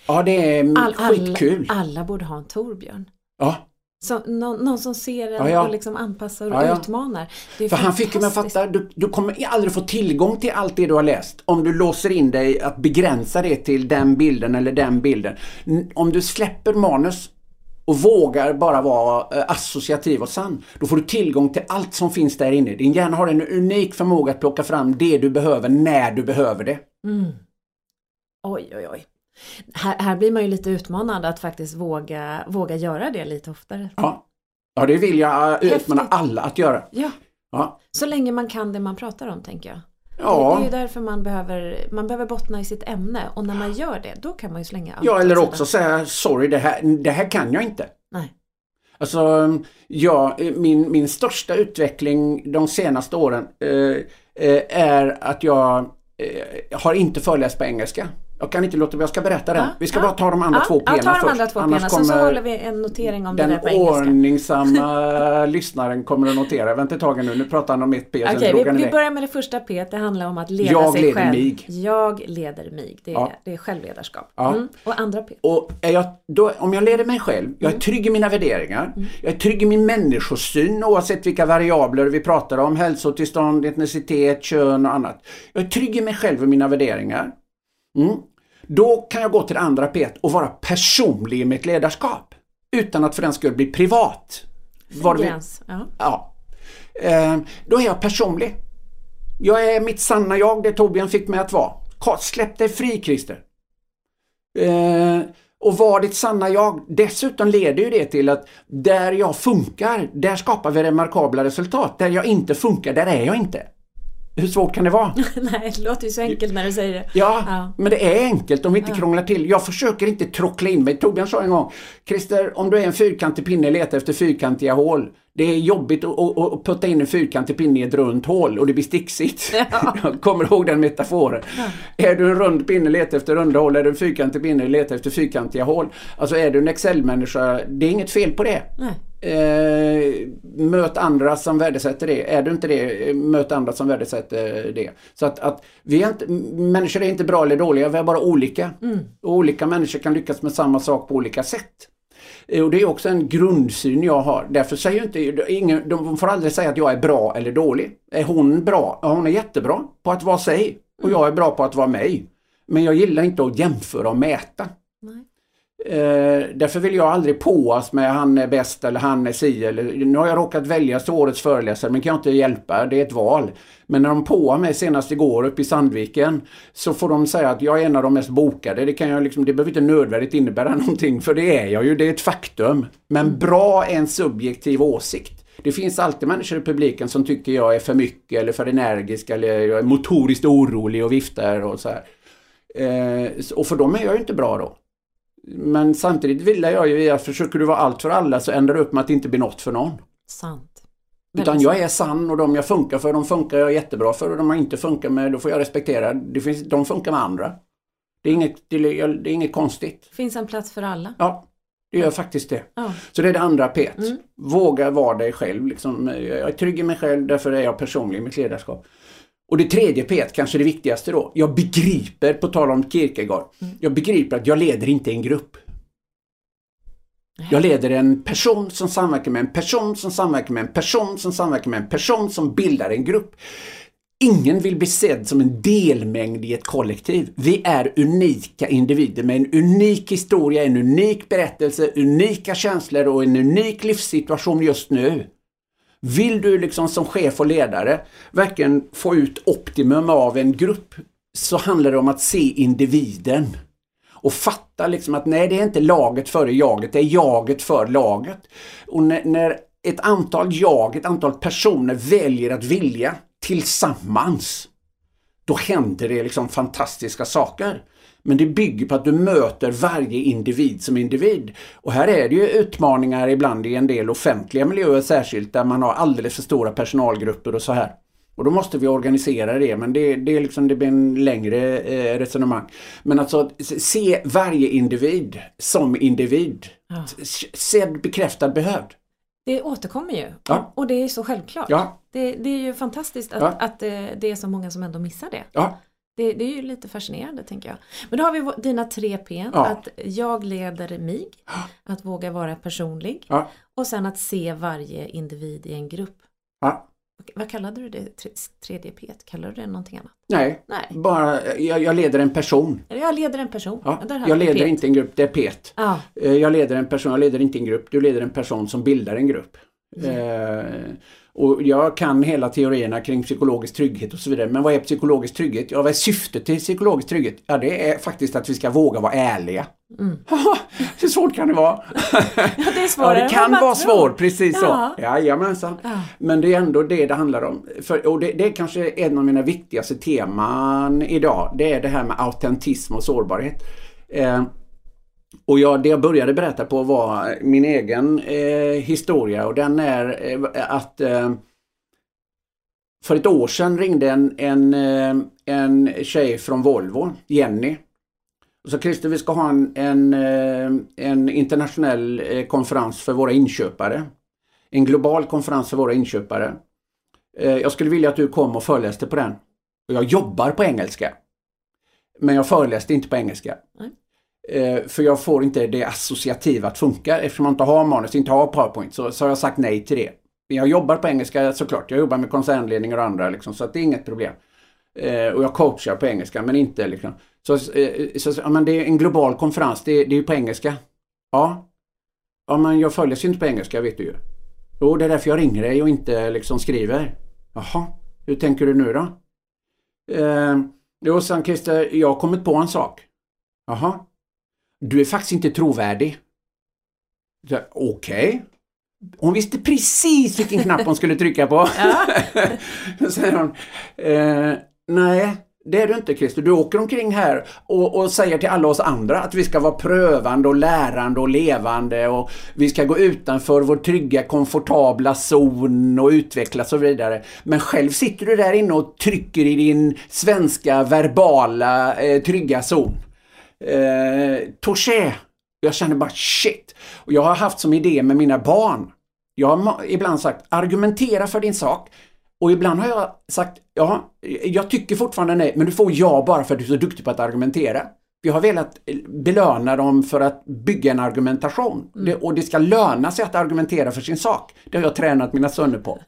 Ja det är All, skitkul. Alla, alla borde ha en Torbjörn. Ja. Så, någon, någon som ser en ja, ja. och liksom anpassar och ja, utmanar. För han fick mig fatta, du, du kommer aldrig få tillgång till allt det du har läst om du låser in dig att begränsa det till den bilden eller den bilden. Om du släpper manus och vågar bara vara eh, associativ och sann, då får du tillgång till allt som finns där inne. Din hjärna har en unik förmåga att plocka fram det du behöver när du behöver det. Mm. Oj, oj, oj. Här, här blir man ju lite utmanad att faktiskt våga, våga göra det lite oftare. Ja, ja det vill jag utmana alla att göra. Ja. ja, så länge man kan det man pratar om tänker jag. Ja. Det, är ju därför man behöver, man behöver bottna i sitt ämne och när man gör det då kan man ju slänga allt Ja eller också säga sorry det här, det här kan jag inte. Nej. Alltså, ja, min, min största utveckling de senaste åren eh, eh är att jag eh, har inte föreläst på engelska. Jag kan inte låta jag ska berätta den. Ja, vi ska ja, bara ta de andra ja, två pena först. Ja, ta de andra två pena, så, så håller vi en notering om det där på engelska. Den ordningsamma [LAUGHS] lyssnaren kommer att notera. Vänta ett tag nu, nu pratar han om ett P. Okej, okay, vi, vi börjar med det första P. Det handlar om att leda jag sig leder själv. Mig. Jag leder mig. Det är, ja. det är självledarskap. Mm. Och andra P. Och jag, då, om jag leder mig själv, jag är mm. trygg i mina värderingar. Mm. Jag är trygg i min människosyn oavsett vilka variabler vi pratar om. Hälsotillstånd, etnicitet, kön och annat. Jag är trygg i mig själv och mina värderingar. Mm. Då kan jag gå till det andra P och vara personlig i mitt ledarskap. Utan att för den skull bli privat. Var gräns. Ja. ja. Eh, då är jag personlig. Jag är mitt sanna jag, det Torbjörn fick mig att vara. Släpp dig fri Christer. Eh, och var ditt sanna jag. Dessutom leder ju det till att där jag funkar, där skapar vi remarkabla resultat. Där jag inte funkar, där är jag inte. Hur svårt kan det vara? [LAUGHS] Nej, det låter ju så enkelt när du säger det. Ja, ja. men det är enkelt om vi inte ja. krånglar till. Jag försöker inte trockla in mig. Torbjörn sa en gång, Christer, om du är en fyrkantig pinne, leta efter fyrkantiga hål. Det är jobbigt att, att, att putta in en fyrkantig pinne i ett runt hål och det blir sticksigt. Ja. [LAUGHS] Jag kommer ihåg den metaforen. Ja. Är du en rund pinne, leta efter runda hål. Är du en fyrkantig pinne, leta efter fyrkantiga hål. Alltså är du en Excel-människa, det är inget fel på det. Nej. Eh, möt andra som värdesätter det. Är du inte det, möt andra som värdesätter det. Så att, att vi är inte, människor är inte bra eller dåliga, vi är bara olika. Mm. Och olika människor kan lyckas med samma sak på olika sätt. Eh, och det är också en grundsyn jag har. Därför säger inte, ingen, de får aldrig säga att jag är bra eller dålig. Är hon bra? Ja, hon är jättebra på att vara sig. Och jag är bra på att vara mig. Men jag gillar inte att jämföra och mäta. Nej. Eh, därför vill jag aldrig påas med han är bäst eller han är si eller nu har jag råkat välja årets föreläsare men kan jag inte hjälpa, det är ett val. Men när de påar mig senast igår uppe i Sandviken så får de säga att jag är en av de mest bokade. Det, kan jag liksom, det behöver inte nödvändigt innebära [LAUGHS] någonting för det är jag ju, det är ett faktum. Men mm. bra är en subjektiv åsikt. Det finns alltid människor i publiken som tycker jag är för mycket eller för energisk eller jag är motoriskt orolig och viftar och så här. Eh, och för dem är jag ju inte bra då. Men samtidigt vill jag ju att försöker du vara allt för alla så ändrar det upp med att det inte blir något för någon. Sant. Utan jag är sann och de jag funkar för, de funkar jag jättebra för och de jag inte funkar med, då får jag respektera. Det finns, de funkar med andra. Det är inget, det är, det är inget konstigt. Finns en plats för alla? Ja, det gör faktiskt det. Ja. Så det är det andra P. Mm. Våga vara dig själv. Liksom. Jag är trygg i mig själv, därför är jag personlig i mitt ledarskap. Och det tredje P, kanske det viktigaste då. Jag begriper, på tal om Kierkegaard, mm. jag begriper att jag leder inte en grupp. Jag leder en person som samverkar med en person som samverkar med en person som samverkar med en person som bildar en grupp. Ingen vill bli sedd som en delmängd i ett kollektiv. Vi är unika individer med en unik historia, en unik berättelse, unika känslor och en unik livssituation just nu. Vill du liksom som chef och ledare verkligen få ut optimum av en grupp så handlar det om att se individen. Och fatta liksom att nej, det är inte laget före jaget, det är jaget för laget. Och när, när ett antal jag, ett antal personer väljer att vilja tillsammans, då händer det liksom fantastiska saker. Men det bygger på att du möter varje individ som individ. Och här är det ju utmaningar ibland i en del offentliga miljöer särskilt där man har alldeles för stora personalgrupper och så här. Och då måste vi organisera det men det, det, är liksom, det blir en längre eh, resonemang. Men alltså se varje individ som individ. Ja. Sedd, bekräftad, behövd. Det återkommer ju ja. och det är så självklart. Ja. Det, det är ju fantastiskt att, ja. att eh, det är så många som ändå missar det. Det, det, är ju lite fascinerande tänker jag. Men då har vi dina tre P. Ja. Att jag leder mig, [GASPS] att våga vara personlig ja. och sen att se varje individ i en grupp. Ja. Vad kallade du det tredje P? Kallade du det någonting annat? Nej, Nej. bara jag, jag, leder en person. Jag leder en person. Ja. Jag leder inte en grupp, det är P. Ja. Eh, jag leder en person, jag leder inte en grupp, du leder en person som bildar en grupp. Mm. Och jag kan hela teorierna kring psykologisk trygghet och så vidare. Men vad är psykologisk trygghet? Ja, vad är syftet till psykologisk trygghet? Ja, det är faktiskt att vi ska våga vara ärliga. Mm. [LAUGHS] Hur svårt kan det vara? [LAUGHS] ja, det är svårare ja, det kan vara svårt, precis ja. så. Jajamensan. Ja. Men det är ändå det det handlar om. För, och det, det är kanske en av mina viktigaste teman idag. Det är det här med autentism och sårbarhet. Eh, och jag, det jag började berätta på var min egen eh, historia och den är eh, att eh, för ett år sedan ringde en, en, eh, en tjej från Volvo, Jenny. Och så Christer, vi ska ha en, en, eh, en internationell eh, konferens för våra inköpare. En global konferens för våra inköpare. Eh, jag skulle vilja att du kom och föreläste på den. Och jag jobbar på engelska. Men jag föreläste inte på engelska. Nej. Eh, för jag får inte det associativa att funka eftersom jag inte har manus, inte har PowerPoint så, så har jag sagt nej till det. Men jag jobbar på engelska såklart. Jag jobbar med koncernledningar och andra liksom, så att det är inget problem. Eh, och jag coachar på engelska men inte liksom. Så, eh, så ja, men det är en global konferens, det, det är ju på engelska. Ja. Ja men jag följer sig inte på engelska vet du ju. Jo det är därför jag ringer dig och inte liksom skriver. Jaha, hur tänker du nu då? Eh, jo, sen Christer, jag har kommit på en sak. Jaha. Du är faktiskt inte trovärdig. Okej. Okay. Hon visste precis vilken knapp hon skulle trycka på. Ja. [LAUGHS] säger hon. Eh, nej, det är du inte Christer. Du åker omkring här och, och, säger till alla oss andra att vi ska vara prövande och lärande och levande och vi ska gå utanför vår trygga, komfortabla zon och utvecklas och så vidare. Men själv sitter du där inne och trycker i din svenska verbala eh, trygga zon. Eh, touché! Jag känner bara shit! Och jag har haft som idé med mina barn. Jag har ibland sagt argumentera för din sak. Och ibland har jag sagt, ja, jag tycker fortfarande nej, men du får ja bara för att du är så duktig på att argumentera. Jag har velat belöna dem för att bygga en argumentation. Mm. Det, och det ska löna sig att argumentera för sin sak. Det har jag tränat mina söner på.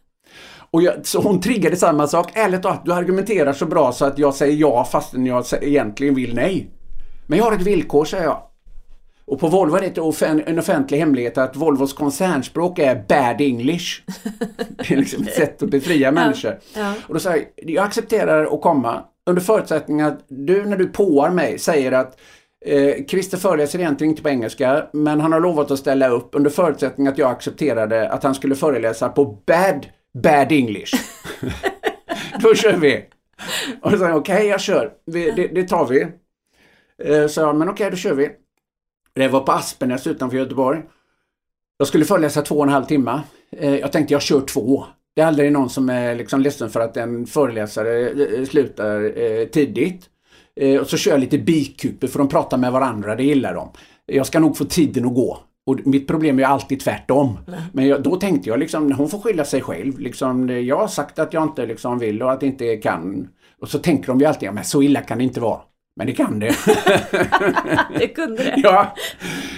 Och jag, så hon triggade samma sak. Ärligt talat, du argumenterar så bra så att jag säger ja fastän jag egentligen vill nej. Men jag har ett villkor, säger jag. Och på Volvo är det en offentlig hemlighet att Volvos koncernspråk är bad English. Det är liksom ett sätt att befria [LAUGHS] människor. Ja. Och då säger jag, jag accepterar att komma under förutsättning att du när du påar mig säger att eh, Christer föreläser egentligen inte på engelska men han har lovat att ställa upp under förutsättning att jag accepterade att han skulle föreläsa på bad, bad English. [LAUGHS] då kör vi! Och då säger okej okay, jag kör, vi, det, det, tar vi. Eh, jag, men okej okay, då kör vi. Det var på Aspenäs utanför Göteborg. Jag skulle föreläsa två och en halv timme. Eh, jag tänkte jag kör två. Det är aldrig någon som är liksom ledsen för att en föreläsare eh, slutar eh, tidigt. Eh, och så kör jag lite bikuper för de pratar med varandra, det gillar de. Jag ska nog få tiden att gå. Och mitt problem är alltid tvärtom. Men jag, då tänkte jag liksom, hon får skylla sig själv. Liksom, jag har sagt att jag inte liksom vill och att jag inte kan. Och så tänker de ju alltid, ja, men så illa kan det inte vara. Men det kan det. [LAUGHS] det kunde det. Ja.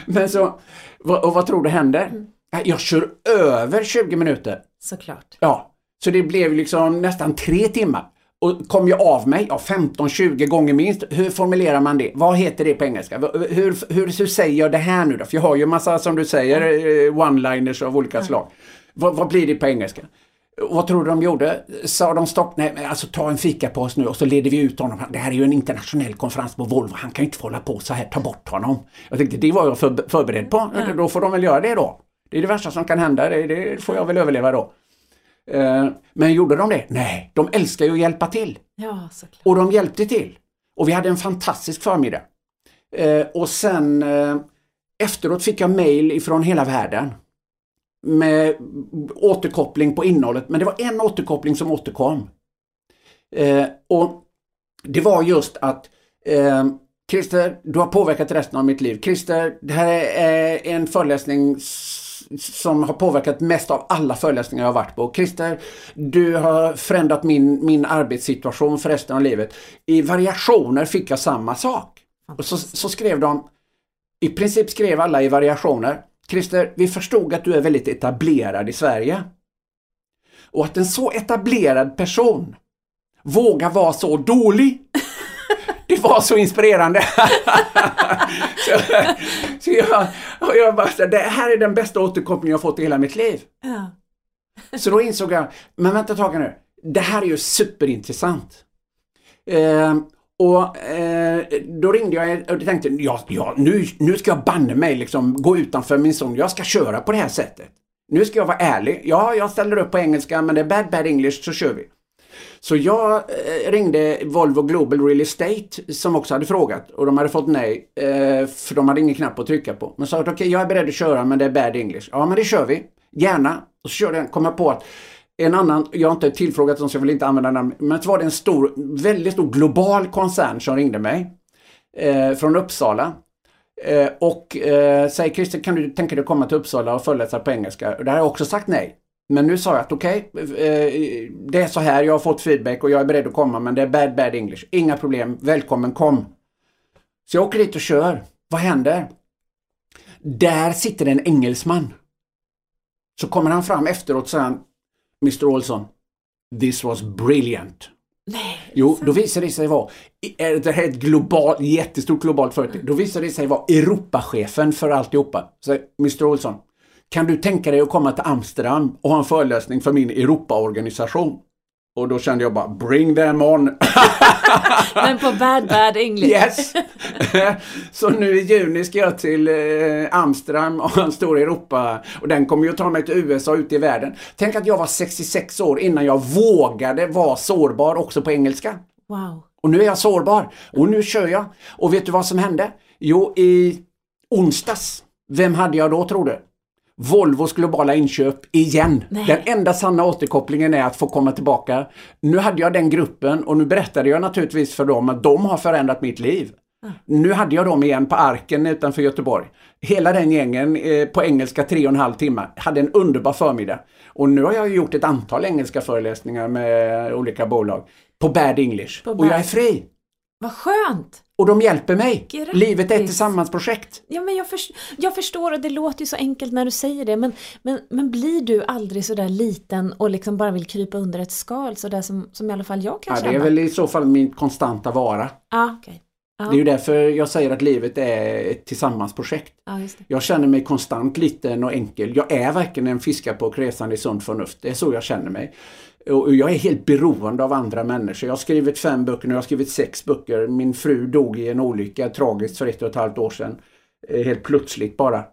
Men så, och vad tror du händer? Mm. Jag kör över 20 minuter. Såklart. Ja. Så det blev liksom nästan tre timmar. Och kom jag av mig, ja 15-20 gånger minst. Hur formulerar man det? Vad heter det på engelska? Hur, hur, hur säger jag det här nu då? För jag har ju massa, som du säger, mm. one-liners av olika mm. slag. Vad, vad blir det på engelska? Vad tror du de gjorde? Sa de stopp? Nej, alltså ta en fikapaus nu och så leder vi ut honom. Det här är ju en internationell konferens på Volvo. Han kan ju inte få hålla på så här. Ta bort honom. Jag tänkte, det var jag för, förberedd på. Ja. Då får de väl göra det då. Det är det värsta som kan hända. Det, det får jag väl överleva då. Uh, men gjorde de det? Nej, de älskar ju att hjälpa till. Ja, såklart. Och de hjälpte till. Och vi hade en fantastisk förmiddag. Uh, och sen uh, efteråt fick jag mail ifrån hela världen med återkoppling på innehållet. Men det var en återkoppling som återkom. Eh, och Det var just att eh, Christer, du har påverkat resten av mitt liv. Christer, det här är en föreläsning som har påverkat mest av alla föreläsningar jag har varit på. Christer, du har förändrat min, min arbetssituation för resten av livet. I variationer fick jag samma sak. Och så, så skrev de, i princip skrev alla i variationer, Christer, vi förstod att du är väldigt etablerad i Sverige. Och att en så etablerad person vågar vara så dålig. [LAUGHS] Det var så inspirerande. [LAUGHS] så, så jag, jag bara, det här är den bästa återkopplingen jag fått i hela mitt liv. Ja. så då insåg jag, men vänta ett tag nu. Det här är ju superintressant. Eh, och eh, då ringde jag och tänkte, ja, ja nu, nu ska jag banne mig liksom gå utanför min zon. Jag ska köra på det här sättet. Nu ska jag vara ärlig. Ja, jag ställer upp på engelska men det är bad bad English så kör vi. Så jag eh, ringde Volvo Global Real Estate som också hade frågat och de hade fått nej eh, för de hade ingen knapp att trycka på. Men sa att okej, okay, jag är beredd att köra men det är bad English. Ja, men det kör vi. Gärna. Och så körde jag, kom jag på att en annan, jag har inte tillfrågat dem så jag vill inte använda namn, men så var det en stor, väldigt stor global koncern som ringde mig eh, från Uppsala. Eh, och eh, säger Christer, kan du tänka dig att komma till Uppsala och föreläsa på engelska? Och där har jag också sagt nej. Men nu sa jag att okej, okay, eh, det är så här, jag har fått feedback och jag är beredd att komma men det är bad bad English. Inga problem, välkommen, kom. Så jag åker dit och kör. Vad händer? Där sitter en engelsman. Så kommer han fram efteråt och säger Mr Olsson, this was brilliant. Nej, jo, då visade det sig vara, det här är ett globalt, jättestort globalt företag, då visade det sig vara Europachefen för alltihopa. Så Mr Olsson, kan du tänka dig att komma till Amsterdam och ha en föreläsning för min Europaorganisation? Och då kände jag bara bring them on. [LAUGHS] Men på bad bad English. Yes! [LAUGHS] så nu i juni ska jag till eh, Amsterdam och en stor Europa och den kommer ju att ta mig till USA ut i världen. Tänk att jag var 66 år innan jag vågade vara sårbar också på engelska. Wow. Och nu är jag sårbar och nu kör jag. Och vet du vad som hände? Jo, i onsdags. Vem hade jag då tror du? Volvos globala inköp igen. Nej. Den enda sanna återkopplingen är att få komma tillbaka. Nu hade jag den gruppen och nu berättade jag naturligtvis för dem att de har förändrat mitt liv. Nu hade jag dem igen på Arken utanför Göteborg. Hela den gängen eh, på engelska tre och en halv timme. Hade en underbar förmiddag. Och nu har jag gjort ett antal engelska föreläsningar med olika bolag. På Bad English. På och jag Bad. är fri. Vad skönt! Och de hjälper mig. Grattis. Livet är ett tillsammansprojekt. Ja, men jag, förs- jag förstår och det låter ju så enkelt när du säger det men, men, men blir du aldrig så där liten och liksom bara vill krypa under ett skal så där som, som i alla fall jag kan Ja, känna? det är väl i så fall min konstanta vara. Ja, okej. Ja. Det är ju därför jag säger att livet är ett tillsammansprojekt. Det. Jag känner mig konstant liten och enkel. Jag är verkligen en fiskar på resande i sunt förnuft. Det är så jag känner mig. Och jag är helt beroende av andra människor. Jag har skrivit fem böcker, nu har jag skrivit sex böcker. Min fru dog i en olycka tragiskt för ett och ett halvt år sedan. Eh, Helt plötsligt bara.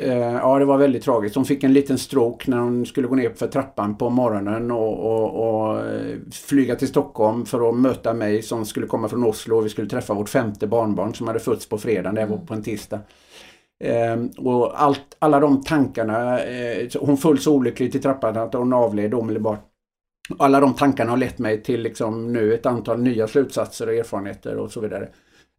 Eh, Ja, det var väldigt tragiskt. Hon fick en liten stroke när hon skulle gå ner för trappan på morgonen och, och, och eh, flyga till Stockholm för att möta mig som skulle komma från Oslo och vi skulle träffa vårt femte barnbarn som hade fötts på fredagen, det var på en tisdag. Eh, och allt, alla de tankarna, eh, hon föll så olyckligt i trappan att hon avled omedelbart. Alla de tankarna har lett mig till liksom nu ett antal nya slutsatser och erfarenheter och så vidare.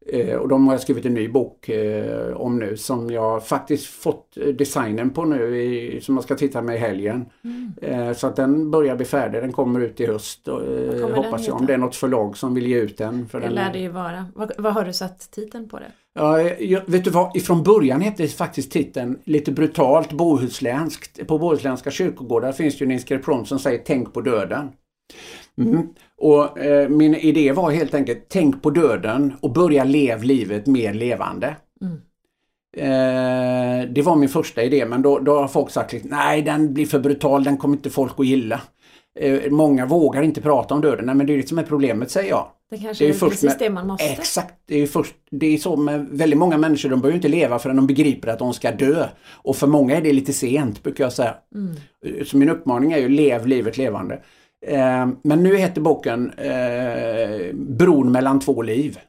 Eh, och de har jag skrivit en ny bok eh, om nu som jag faktiskt fått eh, designen på nu i, som jag ska titta med i helgen. Eh, så att den börjar bli färdig, den kommer ut i höst hoppas jag. Om det är något förlag som vill ge ut den. För Det den lär det ju vara. Vad, vad har du satt titeln på det? Ja, jag, vet du vad? Ifrån början hette faktiskt titeln lite brutalt bohuslänskt. På bohuslänska kyrkogårdar finns ju en inskription som säger Tänk på döden. Mm. Och eh, min idé var helt enkelt Tänk på döden och börja lev livet mer levande. Eh, det var min första idé men då, då har folk sagt nej den blir för brutal, den kommer inte folk att gilla. Eh, många vågar inte prata om döden, nej men det är det som är problemet säger jag. Det kanske Det är precis med- det man måste. Exakt, det är, först, det är så med väldigt många människor, de börjar inte leva förrän de begriper att de ska dö. Och för många är det lite sent, brukar jag säga. Så min uppmaning är ju lev livet levande. Eh, men nu heter boken eh, Bron mellan två liv.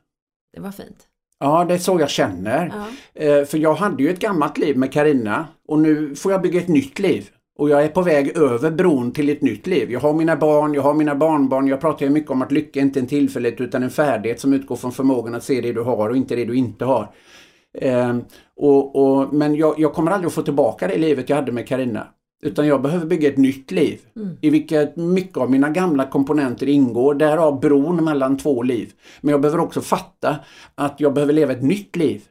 Det var fint. Ja, det är så jag känner. Ja. Eh, för jag hade ju ett gammalt liv med Karina och nu får jag bygga ett nytt liv. Och jag är på väg över bron till ett nytt liv. Jag har mina barn, jag har mina barnbarn. Jag pratar ju mycket om att lycka är inte en tillfällighet utan en färdighet som utgår från förmågan att se det du har och inte det du inte har. Eh, och, och, men jag, jag kommer aldrig att få tillbaka det livet jag hade med Karina. Utan jag behöver bygga ett nytt liv. I vilket mycket av mina gamla komponenter ingår. Därav bron mellan två liv. Men jag behöver också fatta att jag behöver leva ett nytt liv.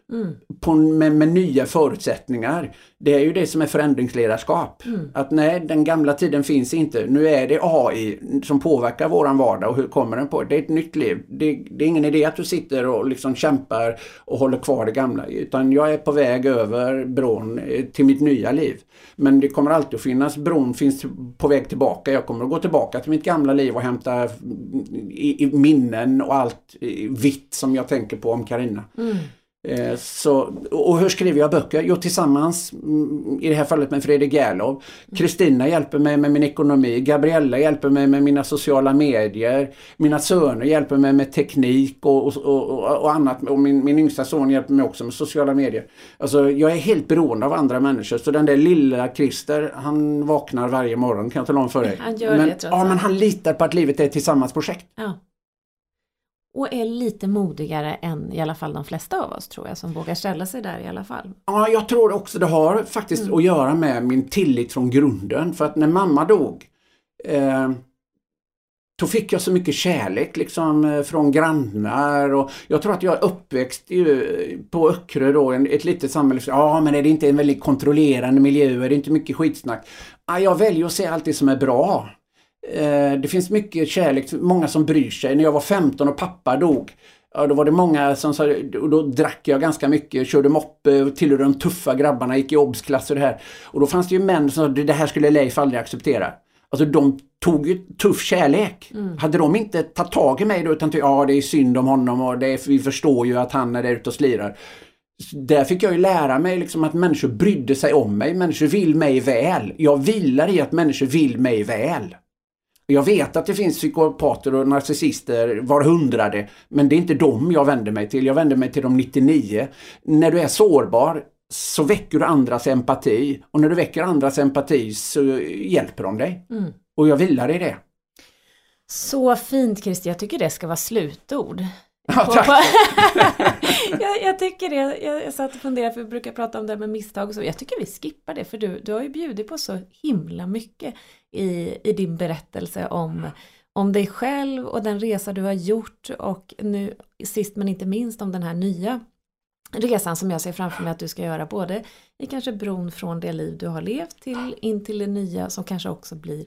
På, med, med nya förutsättningar. Det är ju det som är förändringsledarskap. Att nej, den gamla tiden finns inte. Nu är det AI som påverkar våran vardag och hur kommer den på? Det är ett nytt liv. Det, det är ingen idé att du sitter och liksom kämpar och håller kvar det gamla. Utan jag är på väg över bron eh, till mitt nya liv. Men det kommer alltid att finnas, bron finns på väg tillbaka. Jag kommer att gå tillbaka till mitt gamla liv och hämta i, i minnen och allt vitt som jag tänker på om Karina. Eh, Så, och hur skriver jag böcker? Jo, tillsammans, mm, i det här fallet med Fredrik Gerlof. Kristina hjälper mig med min ekonomi. Gabriella hjälper mig med mina sociala medier. Mina söner hjälper mig med teknik och, och, och, och annat. Och min, min yngsta son hjälper mig också med sociala medier. Alltså, jag är helt beroende av andra människor. Så den där lilla Christer, han vaknar varje morgon kan jag tala om för dig. Han gör men, det, trots Ja, men han litar på att livet är ett tillsammansprojekt. Ja. Och är lite modigare än i alla fall de flesta av oss tror jag som vågar ställa sig där i alla fall. Ja, jag tror också det har faktiskt att göra med min tillit från grunden. För att när mamma dog eh, då fick jag så mycket kärlek liksom eh, från grannar och jag tror att jag är uppväxt ju, på Öckerö då, ett litet samhälle. Ja, men är det inte en väldigt kontrollerande miljö? Är det inte mycket skitsnack? Ja, jag väljer att se allt det som är bra. Eh, det finns mycket kärlek, många som bryr sig. När jag var 15 och pappa dog, ja, då var det många som sa, och då drack jag ganska mycket, körde moppe, tillhörde de tuffa grabbarna, gick i obsklass och det här. Och då fanns det ju män som sa, det här skulle Leif aldrig acceptera. Alltså de tog ju tuff kärlek. Mm. Hade de inte tagit tag i mig då utan ja det är synd om honom och det är, vi förstår ju att han är där ute och slirar. Där fick jag ju lära mig liksom att människor brydde sig om mig. Människor vill mig väl. Jag vilar i att människor vill mig väl. Jag vet att det finns psykopater och narcissister var hundrade, men det är inte dem jag vänder mig till. Jag vänder mig till de 99. När du är sårbar så väcker du andras empati och när du väcker andras empati så hjälper de dig. Mm. Och jag vilar i det. Så fint Christer, jag tycker det ska vara slutord. Ja, tack. [LAUGHS] jag, jag, tycker det, jag, jag satt och funderade för vi brukar prata om det med misstag och så. Jag tycker vi skippar det för du, du har ju bjudit på så himla mycket i, i din berättelse om, om dig själv och den resa du har gjort och nu sist men inte minst om den här nya resan som jag ser framför mig att du ska göra både i kanske bron från det liv du har levt till in till det nya som kanske också blir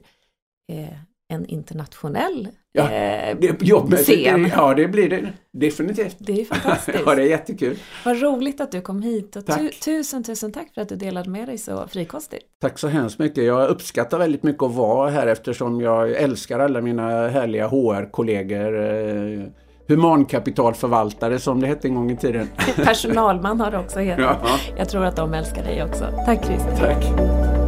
eh, en internationell ja, eh, det, scen. Ja, det blir det definitivt. Det är fantastiskt. [LAUGHS] ja, det är jättekul. Vad roligt att du kom hit och tu tusen, tusen tack för att du delade med dig så frikostigt. Tack så hemskt mycket. Jag uppskattar väldigt mycket att vara här eftersom jag älskar alla mina härliga HR-kollegor. Eh, humankapitalförvaltare som det hette en gång i tiden. [LAUGHS] Personalman har det också [LAUGHS] hetat. Ja. Jag tror att de älskar dig också. Tack Christer. Tack.